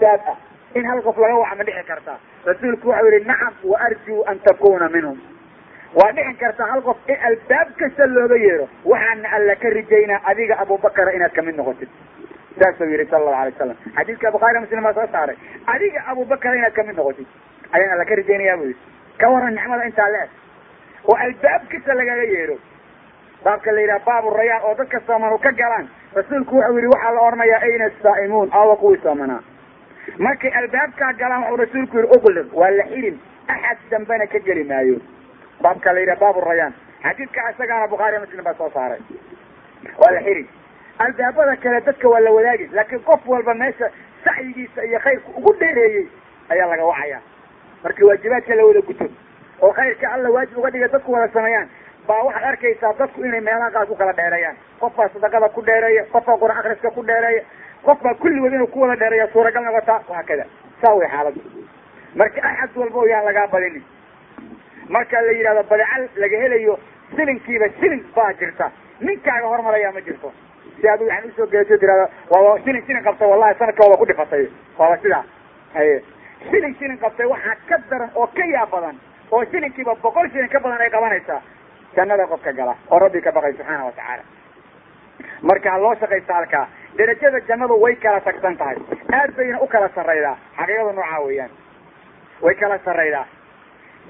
albaab ah in hal qof laga waca ma dhici kartaa rasuulku waxau yihi nacam wa arjuu an takuna minhum waa dhicin kartaa hal qof in albaab kasta looga yeero waxaana alla ka rijaynaa adiga abubakara inaad ka mid noqotid saasuu yihi sala allahu alay wasalam xadiiska bukhaari muslim baa soo saaray adiga abubakara inaad ka mid noqotid ayaan alla ka rajaynayaa bu yidhi ka waran nicmada intaa le oo albaab kasta lagaga yeero baabka la yidhaha baabu rayaan oo dadka soomanu ka galaan rasuulku wuxuu yihi waxaa la odhanayaa ayna asaa'imuun awa kuwii soomanaa markay albaabkaa galaan waxuu rasuulku yihi uqliq waa la xirin axad dambena ka geli maayo. Baabka la yidhaha baabu rayaan. Xadiidka isagaana bukhaari muslim baa soo saaray. Waa la xirin albaabada kale dadka waa la wadaagi laakiin qof walba meesha sacyigiisa iyo khayrka ugu dheereeyey ayaa laga wacaya. Markii waajibaadka la wada guto oo khayrka alla waajib uga dhiga dadku wada sameeyaan baa waxaad arkaysaa dadku inay meelaha qaar ku kala dheereeyaan qof baa sadaqada ku dheereeya qof baa qur'aan akriska ku dheereeya qof baa kulligood inuu ku wada dheereeya suuragal noqotaa waa kada saa way xaaladdu marka axad walba yaan lagaa badinin. Marka la yidhahdo badecal laga helayo silinkiiba silin baa jirta. Ninkaaga hormarayaa ma jirto. Si adigu yani u soo gelato tirahdo waaba silin silin qabtay wallahi sanadka waaba ku dhifatay. Waaba sidaa. Haye. Silin silin qabtay waxaa ka daran oo ka yaab badan oo silinkiiba boqol silin ka badan ay qabanaysaa. Jannada qofka gala oo rabbi ka baqay subxaana wa tacaala. Marka ha loo shaqaysta halkaa derajada jannadu way kala tagsan tahay. Aad bayna u kala sarraydaa. Xaqiiqada noocaa weeyaan. Way kala sarraydaa.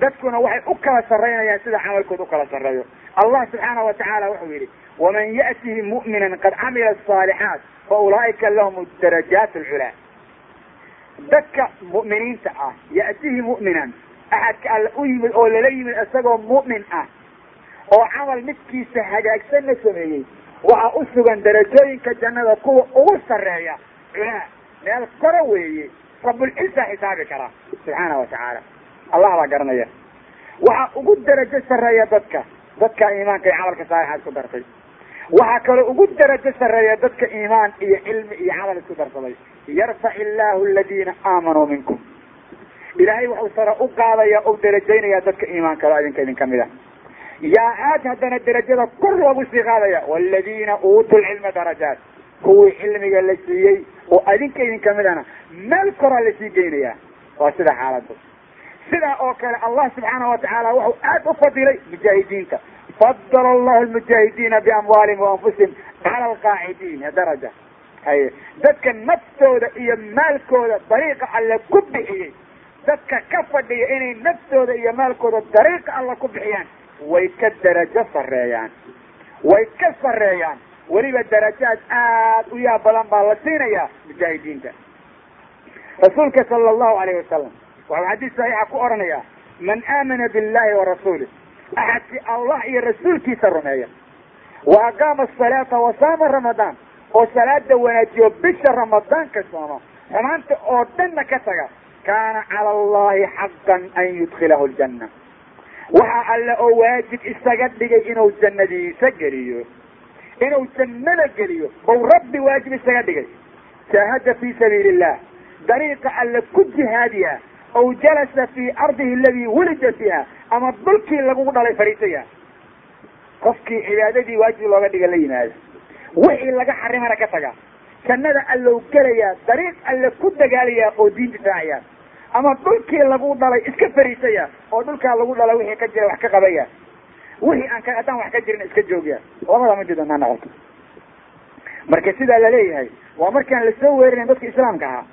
Dadkuna waxay u kala sarraynayaan sida camalkooda u kala sarreeyo. Allah subxaana wa tacaala wuxuu yidhi waman ya'tihi mu'minan qad camila asaalixaat fa ulaa'ika lahum darajaat alculaa dadka mu'miniinta ah ya'tihi mu'minan axadka alla u yimid oo lala yimid isagoo mu'min ah oo camal midkiisa hagaagsanna sameeyey waxaa u sugan darajooyinka jannada kuwa ugu sarreeya. Meel koro weeye. Rabulciisa xisaabi karaa subxaana wa tacaala. Allah baa garanaya. Waxaa ugu darajo sarreeya dadka. Dadka iimaanka iyo camalka saalixaa isku dartay. Waxaa kaloo ugu darajo sarreeya dadka iimaan iyo cilmi iyo camal isku darsaday. Yarfac illaahu aladiina aamanuu minkum. Ilaahay wuxuu sare u qaadaya u darajaynaya dadka iimaankalo idinka idin ka mid a yaa aad haddana derajada kor loogu sii qaadaya waladiina uutuu lcilma darajaat kuwii cilmiga la siiyey oo adinka idin kamidana meel koraa la sii geynaya waa sida xaaladdu sidaa oo kale allah subxaana wa tacaala wuxuu aad u fadilay mujaahidiinta fadala allahu lmujaahidiina biamwaalihim wa anfusihim cala alqaacidiina daraja haye dadka naftooda iyo maalkooda dariiqa alle ku bixiyey dadka ka fadhiya inay naftooda iyo maalkooda dariiqa alla ku bixiyaan way ka darajo sarreeyaan way ka sarreeyaan. Weliba darajaad aad u yaab badan baa la siinayaa mujaahidiinta rasuulka sala allahu alayh wasalam waxuu xadiis saxiixa ku odhanayaa man aamana billahi wa rasuulih axadkii allah iyo rasuulkiisa rumeeya. Wa aqaama asalaata wa saama ramadaan oo salaada wanaajiyo bisha ramadaanka sooma xumaanta oo dhanna ka taga kaana cala allahi xaqan an yudkilahu ljanna waxaa alle oo waajib isaga dhigay inuu jannadiisa geliyo. Inuu jannada geliyo. Bau rabbi waajib isaga dhigay. Jaahada fi sabiili illah dariiqa alle ku jihaadiya. Aw jalasa fii ardihi aladii wulida fiiha ama dhulkii lagugu dhalay fariisaya qofkii cibaadadii waajib looga dhiga la yimaada wixii laga xarimana ka taga. Jannada allow gelayaa. Dariiq alle ku dagaalayaa oo diin difaacaya ama dhulkii lagu dhalay iska fariisaya oo dhulkaa lagu dhalay wixii ka jira wax ka qabaya. Wixii aan ka haddaan wax ka jirin iska joogya labada mid doonaa noqoto. Marka sidaa la leeyahay waa markaan la soo weerarin dadka islaamka ahaa.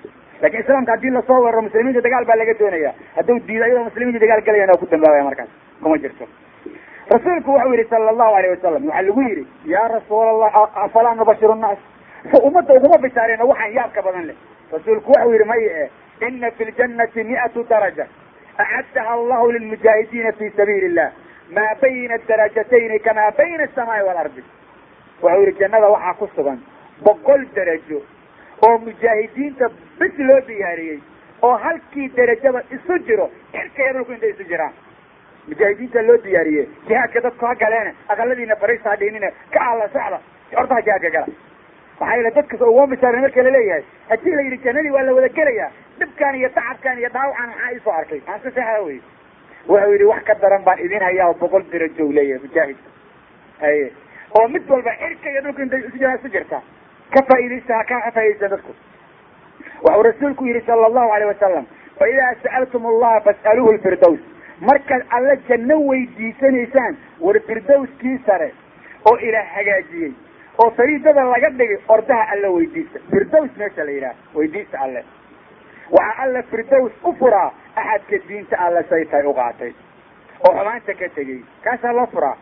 Laakiin islaamka haddii la soo weeraro muslimiinta dagaal baa laga doonaya. Hadduu diido ayadoo muslimiinta dagaal galayan oo ku dambaabaya markaas kuma jirto. Rasuulku wuxuu yihi sala allahu alayh wasalam waxaa lagu yidhi yaa rasuul allah afalaa nubashiru nnaas. So ummadda uguma bishaareen waxaan yaabka badan leh. Rasuulku wuxuu yihi maya e ina fi ljannati mi'atu daraja acaddaha allahu lilmujaahidiina fi sabiili illah maa bayna darajatayni kamaa bayna asamaai waalardi wuxuu yihi jannada waxaa ku sugan boqol darajo oo mujaahidiinta bis loo diyaariyey oo halkii derajada isu jiro cirka iyo dhulku intay isu jiraan mujaahidiinta loo diyaariyey jihaadka dadku ha galeene aqaladiina fariista ha ka alla socda ordaha jihaadka gala maxaa yeele dadkas uguma bishaaren marka la leeyahay haddii la yidhi jannadii waa la wada gelayaa dhibkan iyo tacabkan iyo dhaawacan maxaa isoo arkay? Aan si saxa wey wuxuu yidhi wax ka daran baan idin hayaa boqol darajo u leeyahay mujaahidka haye. Oo mid walba cirka iyo dhulka intay isu jiraan isu jirta. Ka faaidaysta ka faaidaysta dadku. Waxuu rasuulku yihi sala allahu alayh wasalam fa idaa sa'altum allaha fas'aluuhu lfirdows markaad alla janno weydiisanaysaan war firdowskii sare oo ilaah hagaajiyey oo fariidada laga dhigay ordaha alla weydiista. Firdows meesha la yidhaha weydiista alle waxaa alla firdows u furaa axadka diinta alle say tahay u qaatay. Oo xumaanta ka tegey kaasaa loo furaa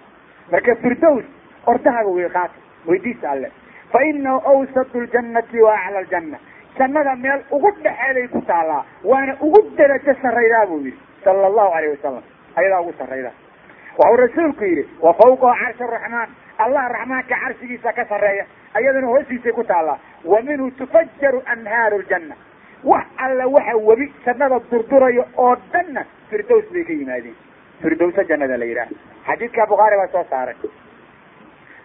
marka firdows ordahaga wey qaata weydiista alle. Fa inahu awsatu ljannati wa acla aljanna. Jannada meel ugu dhexeeday ku taallaa waana ugu darajo sarraydaa buu yidhi sala allahu alayh wasalam ayadaa ugu sarrayda waxuu rasuulku yidhi wa fawqahu carshi araxmaan allah raxmaanka carshigiisa ka sarreeya ayadana hoostiisay ku taallaa. Wa minhu tufajaru anhaaru ljanna wax alla waxa webi jannada durdurayo oo dhanna firdows bay ka yimaadeen. Firdowsa jannada la yidhaah. Xadiidka bukhaari baa soo saaray.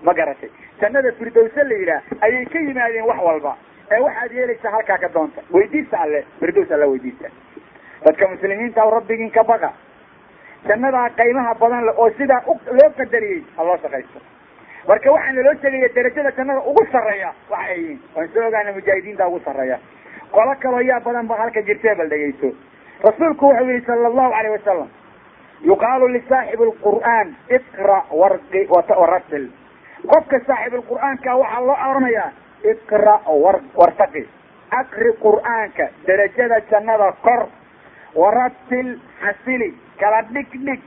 Ma garatay. Jannada firdowse la yidhaah ayay ka yimaadeen wax walba. Ee waxaad yeelaysaa halkaa ka doonta. Weydiista alle firdows alla weydiista. Dadka muslimiinta rabbigiin ka baqa. Jannadaa qaymaha badan le oo sidaa loo qadariyey ha loo shaqaysto. Marka waxaa naloo sheegaya darajada jannada ugu sarreeya waxa ay yihiin. Waan soo ogaana mujaahidiinta ugu sarreeya qolo kaloo yaa badan ba halka jirtee bal dhegayso. Rasuulku wuxuu yihi sala allahu alayh wasalam yuqaalu lisaaxibi lqur'aan iqra warqi waratil qofka saaxibulqur'aanka waxaa loo oranayaa iqra war wartaqi. Akri qur'aanka darajada jannada kor waratil xasili kala dhig dhig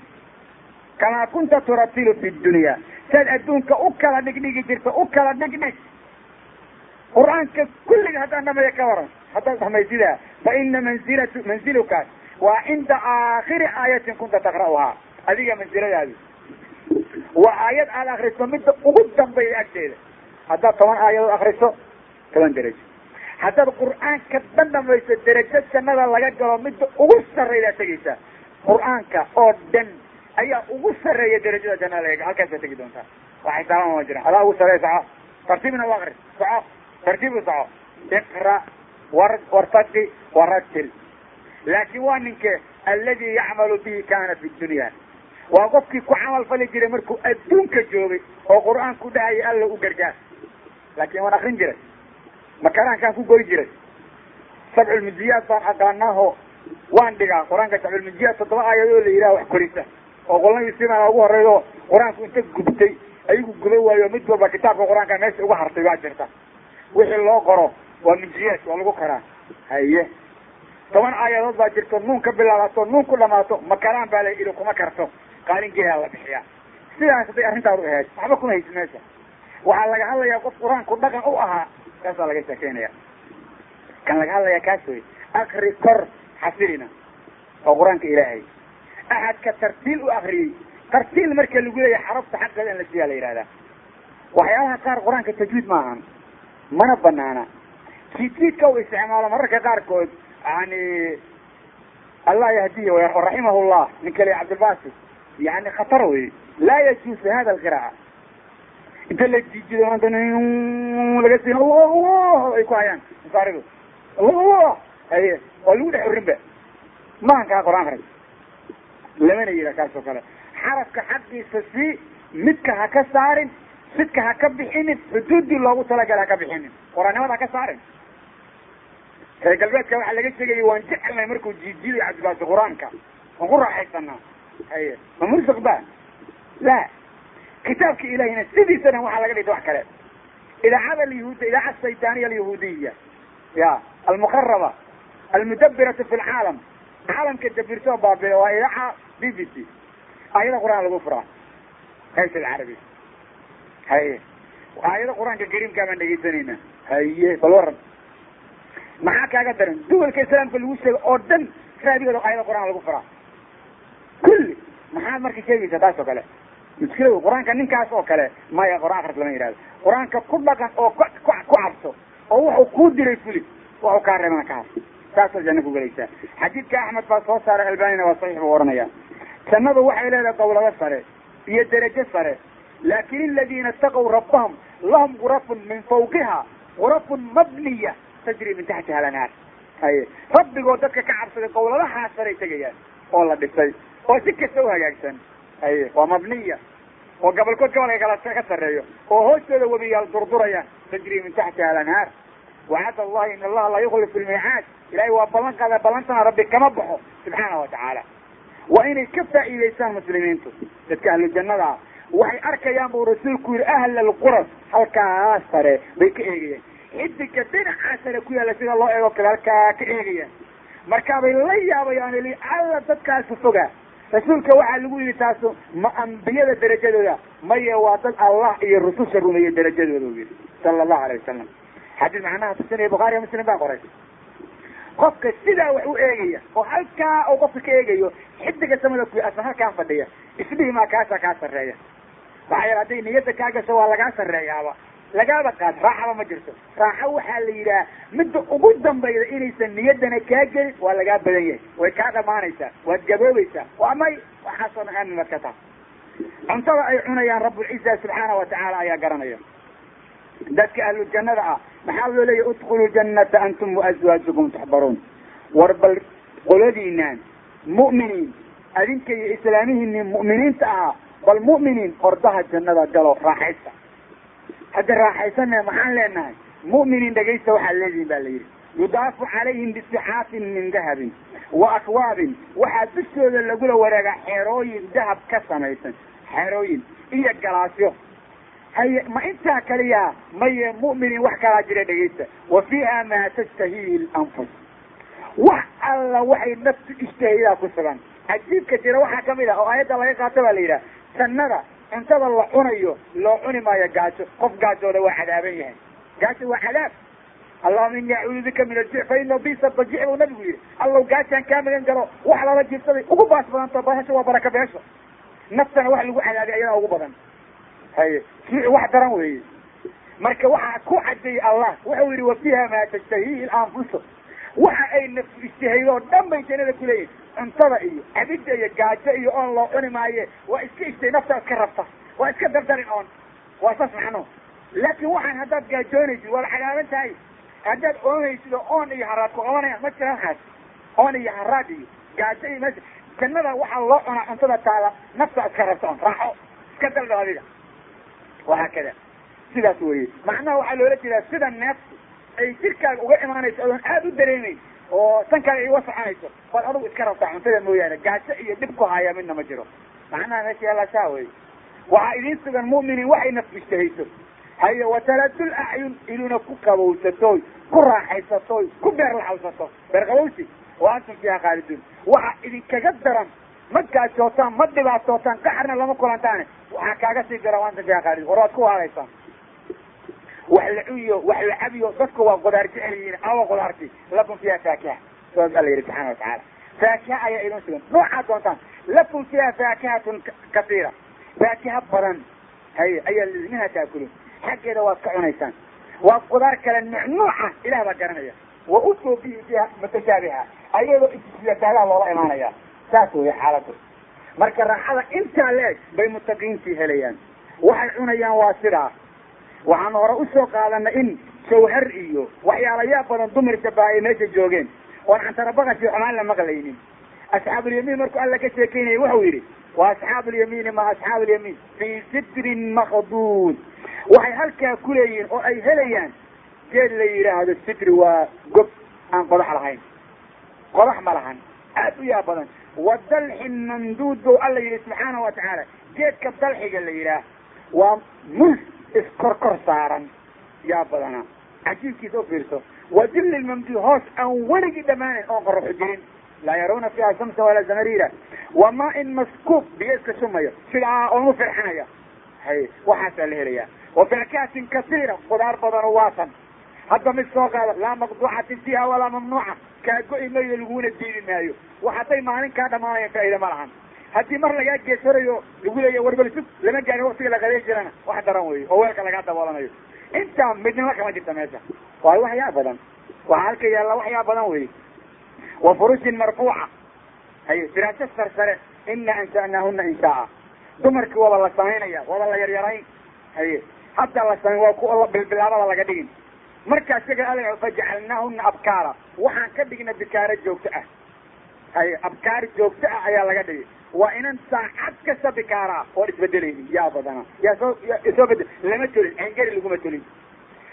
kamaa kunta turatilu fi dunya. Saad adduunka u kala dhigdhigi jirta u kala dhigdhig. Qur'aanka kulliga haddaan dhameeyo ka waran haddaad dhamaysidaa fa ina manzilatu manzilukaas waa cinda aakhiri aayatin kunta taqra'uhaa adiga mansiladaadi waa aayad aad akriso midda ugu dambeeya agteeda. Haddaad toban aayadood akriso toban derajo haddaad qur'aanka dhan dhamayso derajo jannada laga galo midda ugu sarraydaa tegaysaa qur'aanka oo dhan ayaa ugu sarreeya derajada jannada laga halkaasaa tegi doontaa. Wax xisaaban ma jiraan. Adaa ugu sarreeya soco tartiibna u akri soco tartiib u soco iqra war wartaqi waratil laakin waa ninke aladi yacmalu bihi kana fi dunya. Waa qofkii ku camal fali jiray markuu adduunka joogay oo qur'aanku dhahaya alla u gargaar. Laakin waan akrin jiray. Makaraankaan ku goy jiray. Sabculmujiyaad baan aqaanaaho waan dhigaa. Qur'aanka sabculmujiyaad toddoba aayadoo la yidhaha wax korisa. Oo qolnadii sidaa ugu horreeyo qur'aanku inta gubtay ayagu guba waayo mid walba kitaabka qur'aanka meesha uga hartay baa jirta. Wixii loo qoro waa mujiyaad waa lagu karaa. Haye. Toban aayadood baa jirto nuun ka bilaabato nuun ku dhamaato makaraan baa la ili kuma karto. Qaalingeedaa la bixiyaa. Sidaas hadday arrintaadu ahayd waxba kuma haysi meesha. Waxaa laga hadlayaa qof qur'aanku dhaqan u ahaa kaasaa laga sheekeynaya kan laga hadlayaa kaas wey akri kor xasilina oo qur'aanka ilaahay. Axadka tartiil u akriyey tartiil marka lagu leeyahay xarafta xaqeeda in la siiyaa la yihahdaa waxyaabaha qaar qur'aanka tajwiid ma ahan. Mana banaana jiidjiidka u isticmaalo mararka qaarkood yani allah yahdiya w raximah llah nin kale cabdilbasi yani khatar wey laa yajuusu hada alqira'a inta la maanta laga siin allah allah ay ku hayaan masaaridu allah allah waa lagu dhex orinba maankaa qur'aan arig lamana yidha kaas oo kale. Xarafka xaqiisa sii midka ha ka saarin sidka ha ka bixinin xuduudii loogu talagala ha ka bixinin. Quraannimada ha ka saarin reer galbeedka waxaa laga sheegaya waan jecelnahay markuu jiijiiday cabdibaasi qur'aanka. Waan ku raaxaysanaa? Haye ma mursiq ba la. Kitaabka ilahina sidiisana waxaa laga dhigta wax kale. Idaacada alyahuudiya idaaca saytaaniya alyahuudiya ya almukaraba almudabiratu fi lcaalam caalamka dabirtoo baabila waa idaaca b b c. Aayada qur'aan lagu furaa. Hayt alcarabi haye aayada qur'aanka kariimkaa baan dhegeysanayna. Haye bal waran maxaa kaaga daran? Duwalka islaamka lagu sheego oo dhan raabigooda aayada qur'aan lagu furaa kulli. Maxaad marka sheegaysaa taas oo kale. Muskila wey qur'aanka ninkaas oo kale maya qur'aan akris lama yihahdo qur'aanka ku dhaqan oo ku cabso oo wuxuu kuu diray fuli waxuu kaa reebana ka has saasoo janna ku xadiidka axmed baa soo saaray albanina waa saxiix buu ohanaya jannadu waxay leedahay dawlado sare iyo derajo sare. Laakin aladiina itaqow rabbahum lahum gurafun min fawqiha gurafun mabniya tajri min taxtiha alanhaar haye rabbigoo dadka ka cabsaday dawladahaa saray tegayaan oo la dhisay oo si kasta u hagaagsan. Haye waa mabniya oo gobolkood gobolka kala ka sarreeyo oo hoostooda webiyaal durdurayaan tajri min taxtiha alanhaar wacada allahi in allaha laa yukhlifu lmiicaad ilahay waa ballan qaada ballantana rabbi kama baxo subxaana wa tacaala. Waa inay ka faa'iidaystaan muslimiintu dadka ahlu jannada ah waxay arkayaan buu rasuulku yihi ahla alquras halkaa sare bay ka eegayaan xidiga dhinacaa sare ku yaalla sida loo eego kale halkaa ka eegayaan markaabay la yaabayaan li alla dadkaasu fogaa rasuulka waxaa lagu yidhi taasu ma ambiyada darajadooda maya waa dad allah iyo rususha rumeeyey darajadooda u yidhi sala allahu alay wasalam xadiis macnaha tusinaya bukhaariya muslim baa qoray qofka sidaa wax u eegaya oo halkaa uu qofka ka eegayo xidiga samada ku asna halkaan fadhiya isdhihi maa kaasaa kaa sarreeya. Maxaa yeele hadday niyadda kaa gasho waa lagaa sarreeyaaba lagaaba qaad raaxaba ma jirto raaxo waxaa la yidhaha midda ugu dambayda inaysan niyaddana kaa gelin waa lagaa badan yahay way kaa dhamaanaysaa waad gaboobaysaa waa may waxaasoo dhan aamin baad ka taha cuntada ay cunayaan rabbulciza subxaana wa tacaala ayaa garanaya dadka ahlu jannada ah maxaa loo leeyahy udkhulu jannata antum waazwaajukum tuxbaruun war bal qoladiinaan mu'miniin adinka iyo islaamihiini mu'miniinta ahaa bal mu'miniin ordaha jannada galo raaxaysta hadda raaxaysana maxaan leenahay? Mu'miniin dhegaysta waxaad leedihin ba la yidhi. Yudaafu calayhim bisixaafin min dahabin wa akwaabin waxaa dushooda lagula wareegaa xeerooyin dahab ka samaysan. Xeerooyin iyo galaasyo. Haye ma intaa kaliya maye mu'miniin wax kalaa jira dhegaysta. Wa fiiha maa tashtahihi lanfus. Wax alla waxay naftu ishtahaydaa ku sugan. Cajiibka jira waxaa ka mid ah oo aayadda laga qaato baa la yidhaha jannada cuntada la cunayo loo cuni maayo gaajo qof gaajooda waa cadaaban yahay. Gaajo waa cadaab allahuma ini acuudu bika min aljic fa ina bisa bajic buu nabigu yihi allow gaajaan kaa magan galo wax lala jirsaday ugu baas badanta bahasha waa baraka beesho naftana wax lagu cadaabay ayadaa ugu badan. Haye jiic wax daran weeye. Marka waxaa ku cadeeyey allah wuxuu yihi wa fiiha maa tashtahiihi lanfusu waxa ay oo dhan bay jannada kuleeyihin cuntada iyo cabidda iyo gaajo iyo oon loo cuni maaye waa iska ishtay naftaa iska rabta waa iska dardarin oon. Waa saas macno. Laakin waxaan haddaad gaajoonaysid waad cagaaban tahay. Haddaad oonaysid oo oon iyo haraad ku oonayaan ma jiraan haas oon iyo haraad iyo gaajo iyo meesha jannada waxaa loo cunaa cuntada taala naftaa iska rabta oon. Raaxo. Iska daldal adiga. Wahaa kada sidaas weye macnaha waxaa loola jeedaa sida neeftu ay jirkaaga uga imaanayso odoon aada u dareemayn oo sankaaga iga soconayso bal adugu iska rabtaa cuntada mooyaane gaajo iyo dhib ku haayaa midna ma jiro. Macnaha meesha yaallaa saa wey waxaa idiin sugan mu'miniin waxay naftu ishtahayso haye wataladul acyun iluna ku qabowsatoy ku raaxaysatoy ku beer laxawsato. Beer qabowsi wa antum fiiha khaaliduun. Waxa idinkaga daran ma gaajootaan ma dhibaatootaan qaxarna lama kulantaane. Waxaa kaaga sii dara antum fiiha khaalidun war waad ku haadaysaan wax la cuyo wax la cabiyo dadku waa qudaar jecel yihiin awa qudaarti lakum fiiha faakiha saas alla yidhi subxana watacaala faakiha ayaa idin sugan. Noocaad doontaan lakum fiiha faakihatun kasiira. Faakiha badan haye ayaa minha taakuluun. Xaggeeda waad ka cunaysaan. Waa qudaar kale nucnuuca ilah baa garanaya. Wa utoo bihi fiiha mutashaabiha ayadoo isisiyataagaha loola imaanaya saas weya xaaladu marka raaxada intaa leeg bay mutaqiintii helayaan. Waxay cunayaan waa sidaa waxaan hore u soo qaadanay in jawhar iyo waxyaalayaa badan dumar shabaha ay meesha joogeen. Oon cantarabaqasi xumaan la maqlaynin. Asxaabulyamiin markuu alla ka sheekeynaya wuxuu yidhi wa asxaabu lyamiini ma asxaabu lyamiin fii sidrin makduud waxay halkaa ku leeyihiin oo ay helayaan geed la yidhaahdo sidri waa gob aan qodax lahayn. Qodax ma lahan aad u yaa badan. Wa dalxin mamduud bou alla yidhi subxaana wa tacaala. Geedka dalxiga la yidhaah waa mus iskorkor saaran. Yaa badana. Cajiibkiisa u fiirso. Wa dilli mamduud hoos aan weligii dhammaanayn oon qoraxu jirin. Laa yarawna fiiha shamsa walaa zamariira. Wa maa-in maskuub biyo iska shumayo sidaa oonu firxanaya hay waxaasaa la helayaa. Wa faakaatin kasiira qudaar badano waasan hadda mid soo qaada laa maqduucatin fiiha walaa mamnuuca. Kaa go-i mayo laguna diidi maayo. Wax hadday maalin kaa dhamaanayan faa'iida ma lahan haddii mar lagaa geesarayo lagu leeya warbalsug lama gaarin waktiga la qadeen jirana. Wax daran weeye oo weelka lagaa daboolanayo. Intaa midnimo kama jirta meesha. Waa waxyaa badan. Waxaa halka yaalla waxyaa badan weeye wa furushin marfuuca. Haye firaaso sarsare. Ina ansha'naahuna inshaaa dumarkii waaba la samaynaya waaba la yaryarayn. Haye hadda la samay waa ku bilbilaabada laga dhigin. Markaas yaga ala fajacalnaahuna abkaara. Waxaan ka dhigna bikaaro joogto ah. Haye abkaar joogto ah ayaa laga dhigay waa inan saacad kasta bikaaraa oon isbedelaynin. Yaa badana. Yaa soo soo bedel. Lama tolin. Engeri laguma tolin.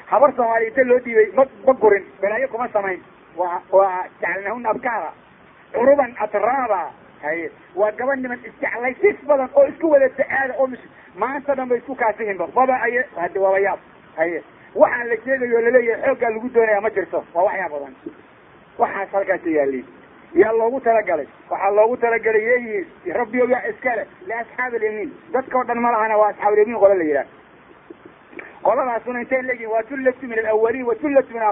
Habar soomaaliya inta loo dhiibay ma ma gurin. Balaayo kuma samayn. Waa waa jacalnahuna abkaara. Curuban atraaba haye. Waa gaba niman isjeclaysis badan oo isku wada da'aada oo mis maanta dhan bay isku kaasihinba baba ay hadi waaba yaab haye. Waxaan la sheegayo la leeyahay xooggaa lagu doonaya ma jirto. Waa waxyaa badan. Waxaas halkaasa yaaliin yaa loogu talagalay. Waxaa loogu talagalay yeeyihiin rabbiyo yaa iskale liasxaabi alyamiin dadka o dhan ma lahana waa asxaabulyamiin qola la yidhaah qoladaasuna intay leeyihiin waa tullatu min alawaliin wa tullatu min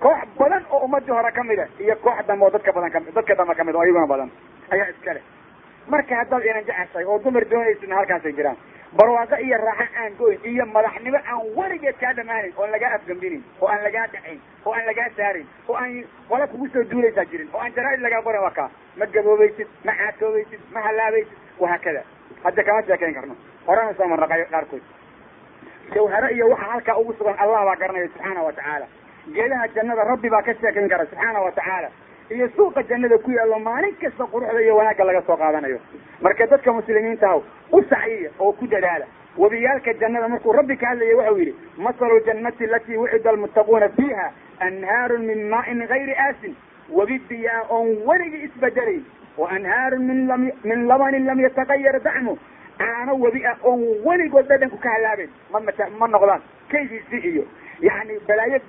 koox badan oo ummadii hore ka mid a iyo koox dambe oo dadka badan kami dadka dambe ka mid oo iyaguna badan ayaa iskale marka haddaad inan jeceshay oo dumar doonaysidna halkaasay jiraan barwaaqo iyo raaxo aan goyn iyo madaxnimo aan weligeed kaa dhamaanayn oon lagaa afgambinin oo aan lagaa dhacayn oo aan lagaa saarin oo aan qola kugu soo duulaysaa jirin oo aan jaraaid lagaa qorin waa kaa. Ma gaboobaysid ma xaatoobaysid ma halaabaysid wahaakada hadda kama sheekayn karno. Horena soo marna qaarkood jawharo iyo waxa halkaa ugu sugan allah baa garanaya subxaana wa tacaala geedaha jannada rabbi baa ka sheekayn kara subxaana wa tacaala iyo suuqa jannada ku yaallo maalin kasta quruxda iyo wanaagga laga soo qaadanayo. Marka dadka muslimiinta ah u sacyiya oo ku dadaala. Webiyaalka jannada markuu rabbi ka hadlayay waxau yidhi masalu ljannati alatii wucida almuttaquuna fiiha anhaarun min maa'in gayri aasin. Webi biyaa oon weligii isbedelayn. Wa anhaarun min lam min labanin lam yatagayar dacmu. Caano webi ah oon weligood dhadhanku ka halaabayn ma ma noqdaan kaydiisi iyo yani balaayo